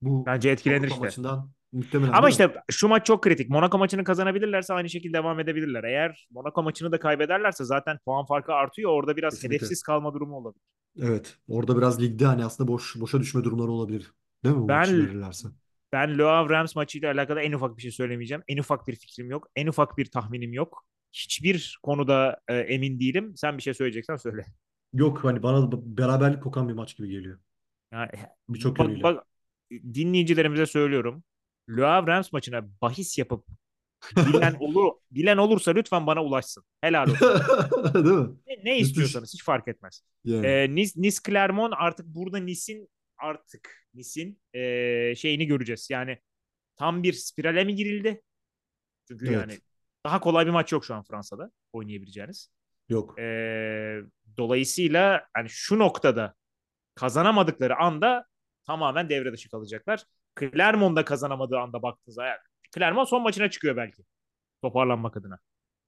bu Bence etkilenir Avrupa işte. maçından? Muhtemelen Ama işte şu maç çok kritik. Monaco maçını kazanabilirlerse aynı şekilde devam edebilirler. Eğer Monaco maçını da kaybederlerse zaten puan farkı artıyor. Orada biraz Kesinlikle. hedefsiz kalma durumu olabilir. Evet. Orada biraz ligde hani aslında boş boşa düşme durumları olabilir. Değil mi bu maçı Ben verirlerse? ben Havre Rams maçıyla alakalı en ufak bir şey söylemeyeceğim. En ufak bir fikrim yok. En ufak bir tahminim yok. Hiçbir konuda e, emin değilim. Sen bir şey söyleyeceksen söyle. Yok hani bana beraberlik kokan bir maç gibi geliyor. Yani, Birçok bak, yönüyle. bak, dinleyicilerimize söylüyorum. Havre Rams maçına bahis yapıp bilen olur bilen olursa lütfen bana ulaşsın. Helal olsun. Değil mi? Ne, ne istiyorsanız hiç fark etmez. Yani. Ee, Nice, Nice Clermont artık burada Nice'in artık Nice'in ee, şeyini göreceğiz. Yani tam bir spirale mi girildi? Çünkü yani Evet. daha kolay bir maç yok şu an Fransa'da oynayabileceğiniz. Yok. Ee, dolayısıyla hani şu noktada kazanamadıkları anda tamamen devre dışı kalacaklar. Clermont'da kazanamadığı anda baktığınızda yani Clermont son maçına çıkıyor belki toparlanmak adına.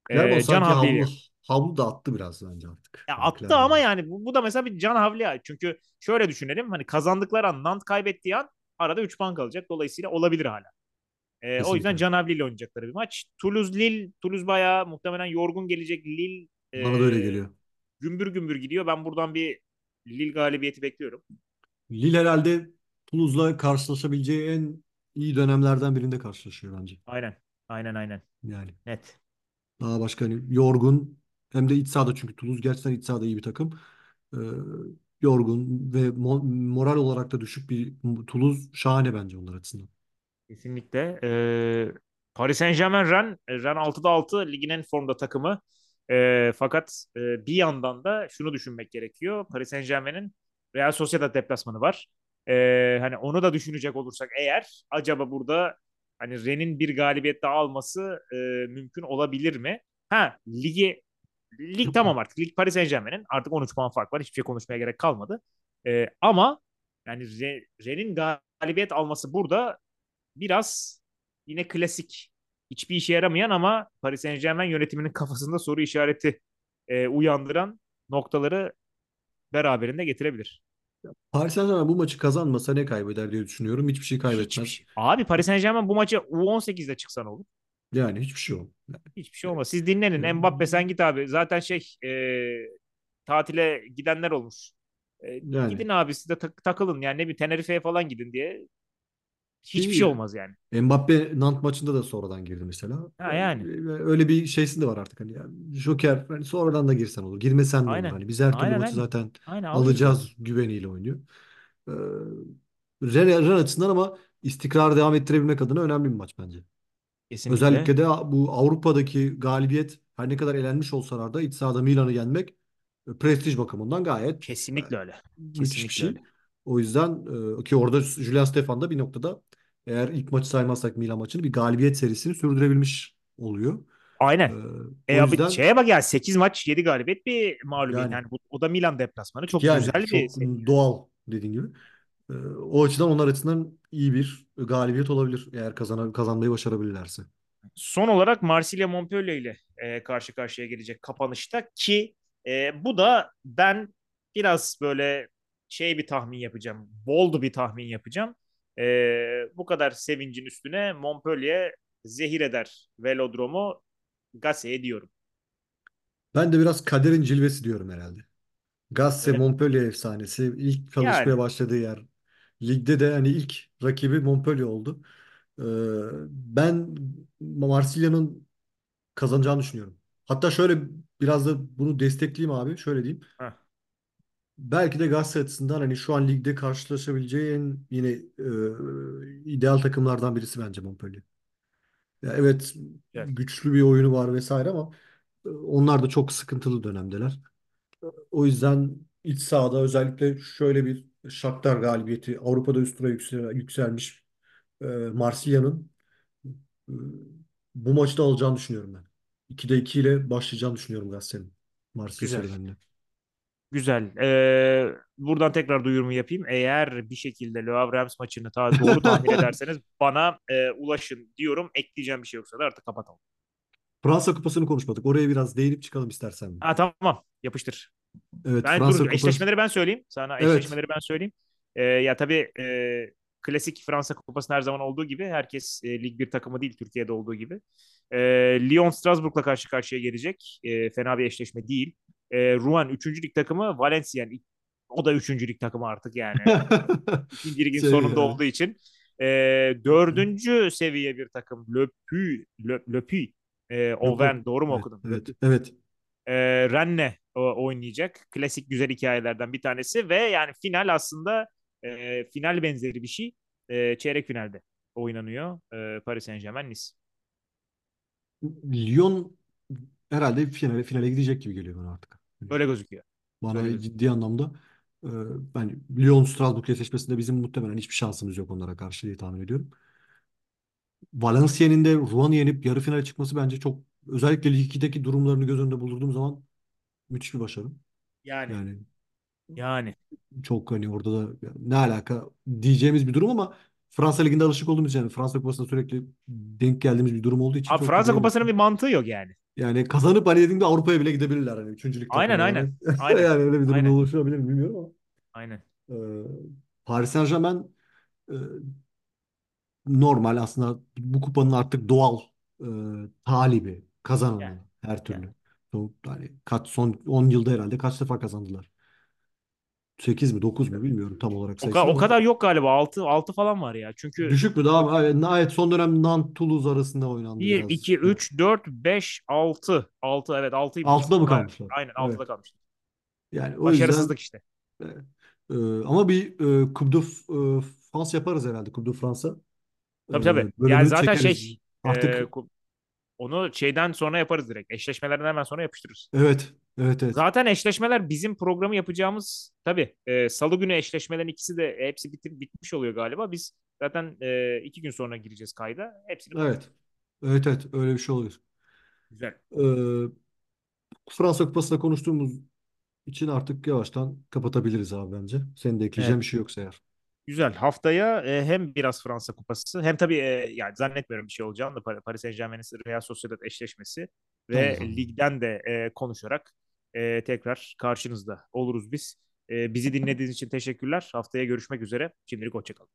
Ee, Can sanki havlu, Havli'yle. havlu da attı biraz bence artık. Ya Yani attı ama yani bu, bu da mesela bir Can Havli. Çünkü şöyle düşünelim hani kazandıkları an Nant kaybettiği an arada 3 puan kalacak. Dolayısıyla olabilir hala. Ee, o yüzden. Can Havli ile oynayacakları bir maç. Toulouse Lille. Toulouse bayağı muhtemelen yorgun gelecek. Lille Bana da öyle e, geliyor. gümbür gümbür gidiyor. Ben buradan bir Lille galibiyeti bekliyorum. Lille herhalde Toulouse'la karşılaşabileceği en iyi dönemlerden birinde karşılaşıyor bence. Aynen. Aynen aynen. Yani Net. Daha başka hani yorgun hem de iç sahada çünkü Toulouse gerçekten iç sahada iyi bir takım. Ee, yorgun ve mo- moral olarak da düşük bir Toulouse şahane bence onlar açısından. Kesinlikle. Ee, Paris Saint-Germain Rennes, Rennes 6'da 6 ligin en formda takımı. Ee, fakat e, bir yandan da şunu düşünmek gerekiyor. Paris Saint-Germain'in Real Sociedad deplasmanı var. Ee, hani onu da düşünecek olursak eğer acaba burada hani Rennes'in bir galibiyet daha alması e, mümkün olabilir mi? Ha ligi lig tamam artık. Lig Paris Saint-Germain'in artık 13 puan fark var. Hiçbir şey konuşmaya gerek kalmadı. Ee, ama yani Re- Rennes'in galibiyet alması burada biraz yine klasik hiçbir işe yaramayan ama Paris Saint-Germain yönetiminin kafasında soru işareti e, uyandıran noktaları beraberinde getirebilir. Paris Saint-Germain bu maçı kazanmasa ne kaybeder diye düşünüyorum. Hiçbir şey Hiçbir kaybetmez. şey. Abi Paris Saint-Germain bu maçı U18'de çıksa ne olur? Yani hiçbir şey yok. Hiçbir şey olmaz. Siz dinlenin. Mbappe sen git abi. Zaten şey e, tatile gidenler olmuş. E, Yani gidin abi siz de tak- takılın. Yani ne bir Tenerife'ye falan gidin diye. Hiçbir şey olmaz yani. Mbappe Nantes maçında da sonradan girdi mesela. Ha yani. Ee, Öyle bir şeysi de var artık hani yani Joker hani sonradan da girsen olur. Girmesen de olur. Hani biz her türlü Aynen maçı aynen. zaten Aynen abi. alacağız güveniyle oynuyor. Ee, Ren, Ren açısından ama istikrarı devam ettirebilmek adına önemli bir maç bence. Kesinlikle. Özellikle de bu Avrupa'daki galibiyet her ne kadar elenmiş olsalar da iç sahada Milan'ı yenmek e, prestij bakımından gayet e, Kesinlikle öyle. müthiş bir Kesinlikle şey. öyle. O yüzden e, ki orada Julian Stefan da bir noktada eğer ilk maçı saymazsak Milan maçını bir galibiyet serisini sürdürebilmiş oluyor. E, Aynen. E o abi yüzden şeye bak ya 8 maç 7 galibiyet bir mağlubiyet. yani Yani bu, o da Milan deplasmanı. Çok yani güzel bir seri yani. doğal dediğin gibi. E, o açıdan onlar açısından iyi bir galibiyet olabilir eğer kazana, kazanmayı başarabilirlerse. Son olarak Marsilya Montpellier ile e, karşı karşıya gelecek kapanışta ki e, bu da ben biraz böyle şey bir tahmin yapacağım. Bold bir tahmin yapacağım. E, bu kadar sevincin üstüne Montpellier zehir eder velodromu Gasse'ye diyorum. Ben de biraz kaderin cilvesi diyorum herhalde. Gasset Öyle mi? Montpellier efsanesi ilk çalışmaya Yani başladığı yer. Ligde de hani ilk rakibi Montpellier oldu. Ee, ben Marsilya'nın kazanacağını düşünüyorum. Hatta şöyle biraz da bunu destekleyeyim abi. Şöyle diyeyim. heh, Belki de Galatasaray açısından hani şu an ligde karşılaşabileceği en yine e, ideal takımlardan birisi bence Montpellier. Ya evet güzel. güçlü bir oyunu var vesaire ama e, onlar da çok sıkıntılı dönemdeler. O yüzden iç sahada özellikle şöyle bir Shakhtar galibiyeti Avrupa'da üst tura yüksel- yükselmiş e, Marsilya'nın e, bu maçı da alacağını düşünüyorum ben. 2'de 2 ile başlayacağını düşünüyorum Galatasaray'ın Marsilya Güzel. serüvenine. Güzel. Ee, buradan tekrar duyurumu yapayım. Eğer bir şekilde Le Havre-Reims maçını ta doğru tahmin ederseniz bana e, ulaşın diyorum. Ekleyeceğim bir şey yoksa da artık kapatalım. Fransa Kupası'nı konuşmadık. Oraya biraz değinip çıkalım istersen. Ha tamam. Yapıştır. Evet Ben Fransa dur Kupası. eşleşmeleri ben söyleyeyim. Sana Evet. eşleşmeleri ben söyleyeyim. Ee, ya tabii e, klasik Fransa Kupası'nda her zaman olduğu gibi herkes e, Lig bir takımı değil Türkiye'de olduğu gibi. E, Lyon Strasbourg'la karşı karşıya gelecek. E, fena bir eşleşme değil. E, Rouen 3. lig takımı Valenciennes o da 3. lig takımı artık yani. İkinci ligin Şey sonunda yani. olduğu için. E, dördüncü seviye bir takım Le Puy, Le, Le Puy, e. Auvergne doğru mu Evet, okudum? Evet, evet. E, Rennes o- oynayacak. Klasik güzel hikayelerden bir tanesi ve yani final aslında e, final benzeri bir şey. E, çeyrek finalde oynanıyor. E, Paris Saint-Germain Nice. Lyon herhalde finale finale gidecek gibi geliyor bana artık. Öyle gözüküyor. Öyle Bana gözüküyor. ciddi anlamda e, ben Lyon Strasbourg eşleşmesinde bizim muhtemelen hiçbir şansımız yok onlara karşı diye tahmin ediyorum. Valencia'nın de Rouen yenip yarı finale çıkması bence çok özellikle Lig 2'deki durumlarını göz önünde bulunduğum zaman müthiş bir başarı. Yani Yani yani çok hani orada da ya ne alaka diyeceğimiz bir durum ama Fransa Ligi'nde alışık olduğumuz için yani Fransa Kupası'nda sürekli denk geldiğimiz bir durum olduğu için Abi çok da Fransa Kupası'nın bir mantığı yok yani. Yani kazanıp hani dediğimde Avrupa'ya bile gidebilirler hani üçüncülük Aynen takımı aynen. yani. Aynen. Yani öyle bir durumda Aynen. oluşabilir mi bilmiyorum Aynen. ama e, Paris Saint-Germain e, normal aslında bu kupanın artık doğal e, talibi, Yani. kazananı her Yani. türlü. Son, hani kaç son 10 yılda herhalde kaç defa kazandılar? 8 mi 9 mu bilmiyorum tam olarak O, ka- o kadar yok galiba. altı altı falan var ya. Çünkü düşük mü daha? Evet son dönem Nantes Toulouse arasında oynandı bir biraz. 2 3 4 5 6 6 evet 6'ymış. 6'da mı kalmışlar? Aynen Evet. altıda kalmışlar. Yani o yüzden Başarısızlık işte. e, e, ama bir e, Coupe de e, France yaparız herhalde Coupe de Fransa. E, Tabii tabii. Yani bölümünü zaten çekeriz. şey e, Artık ku- onu şeyden sonra yaparız direkt. Eşleşmelerden hemen sonra yapıştırırız. evet evet evet. Zaten eşleşmeler bizim programı yapacağımız tabii e, Salı günü eşleşmelerin ikisi de hepsi bitir, bitmiş oluyor galiba. Biz zaten e, iki gün sonra gireceğiz kayda. Hepsini Evet. konuşuruz. Evet evet öyle bir şey oluyor. Güzel. Ee, Fransa Kupası'nda konuştuğumuz için artık yavaştan kapatabiliriz abi bence. Senin de Evet. ekleyeceğin bir şey yoksa eğer. Güzel. Haftaya e, hem biraz Fransa Kupası hem tabii e, yani zannetmiyorum bir şey olacağını da Par- Paris Saint-Germain'in Real Sociedad eşleşmesi ve abi. ligden de e, konuşarak e, tekrar karşınızda oluruz biz. E, bizi dinlediğiniz için teşekkürler. Haftaya görüşmek üzere. Şimdilik hoşçakalın.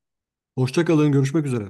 Hoşça kalın. Görüşmek üzere.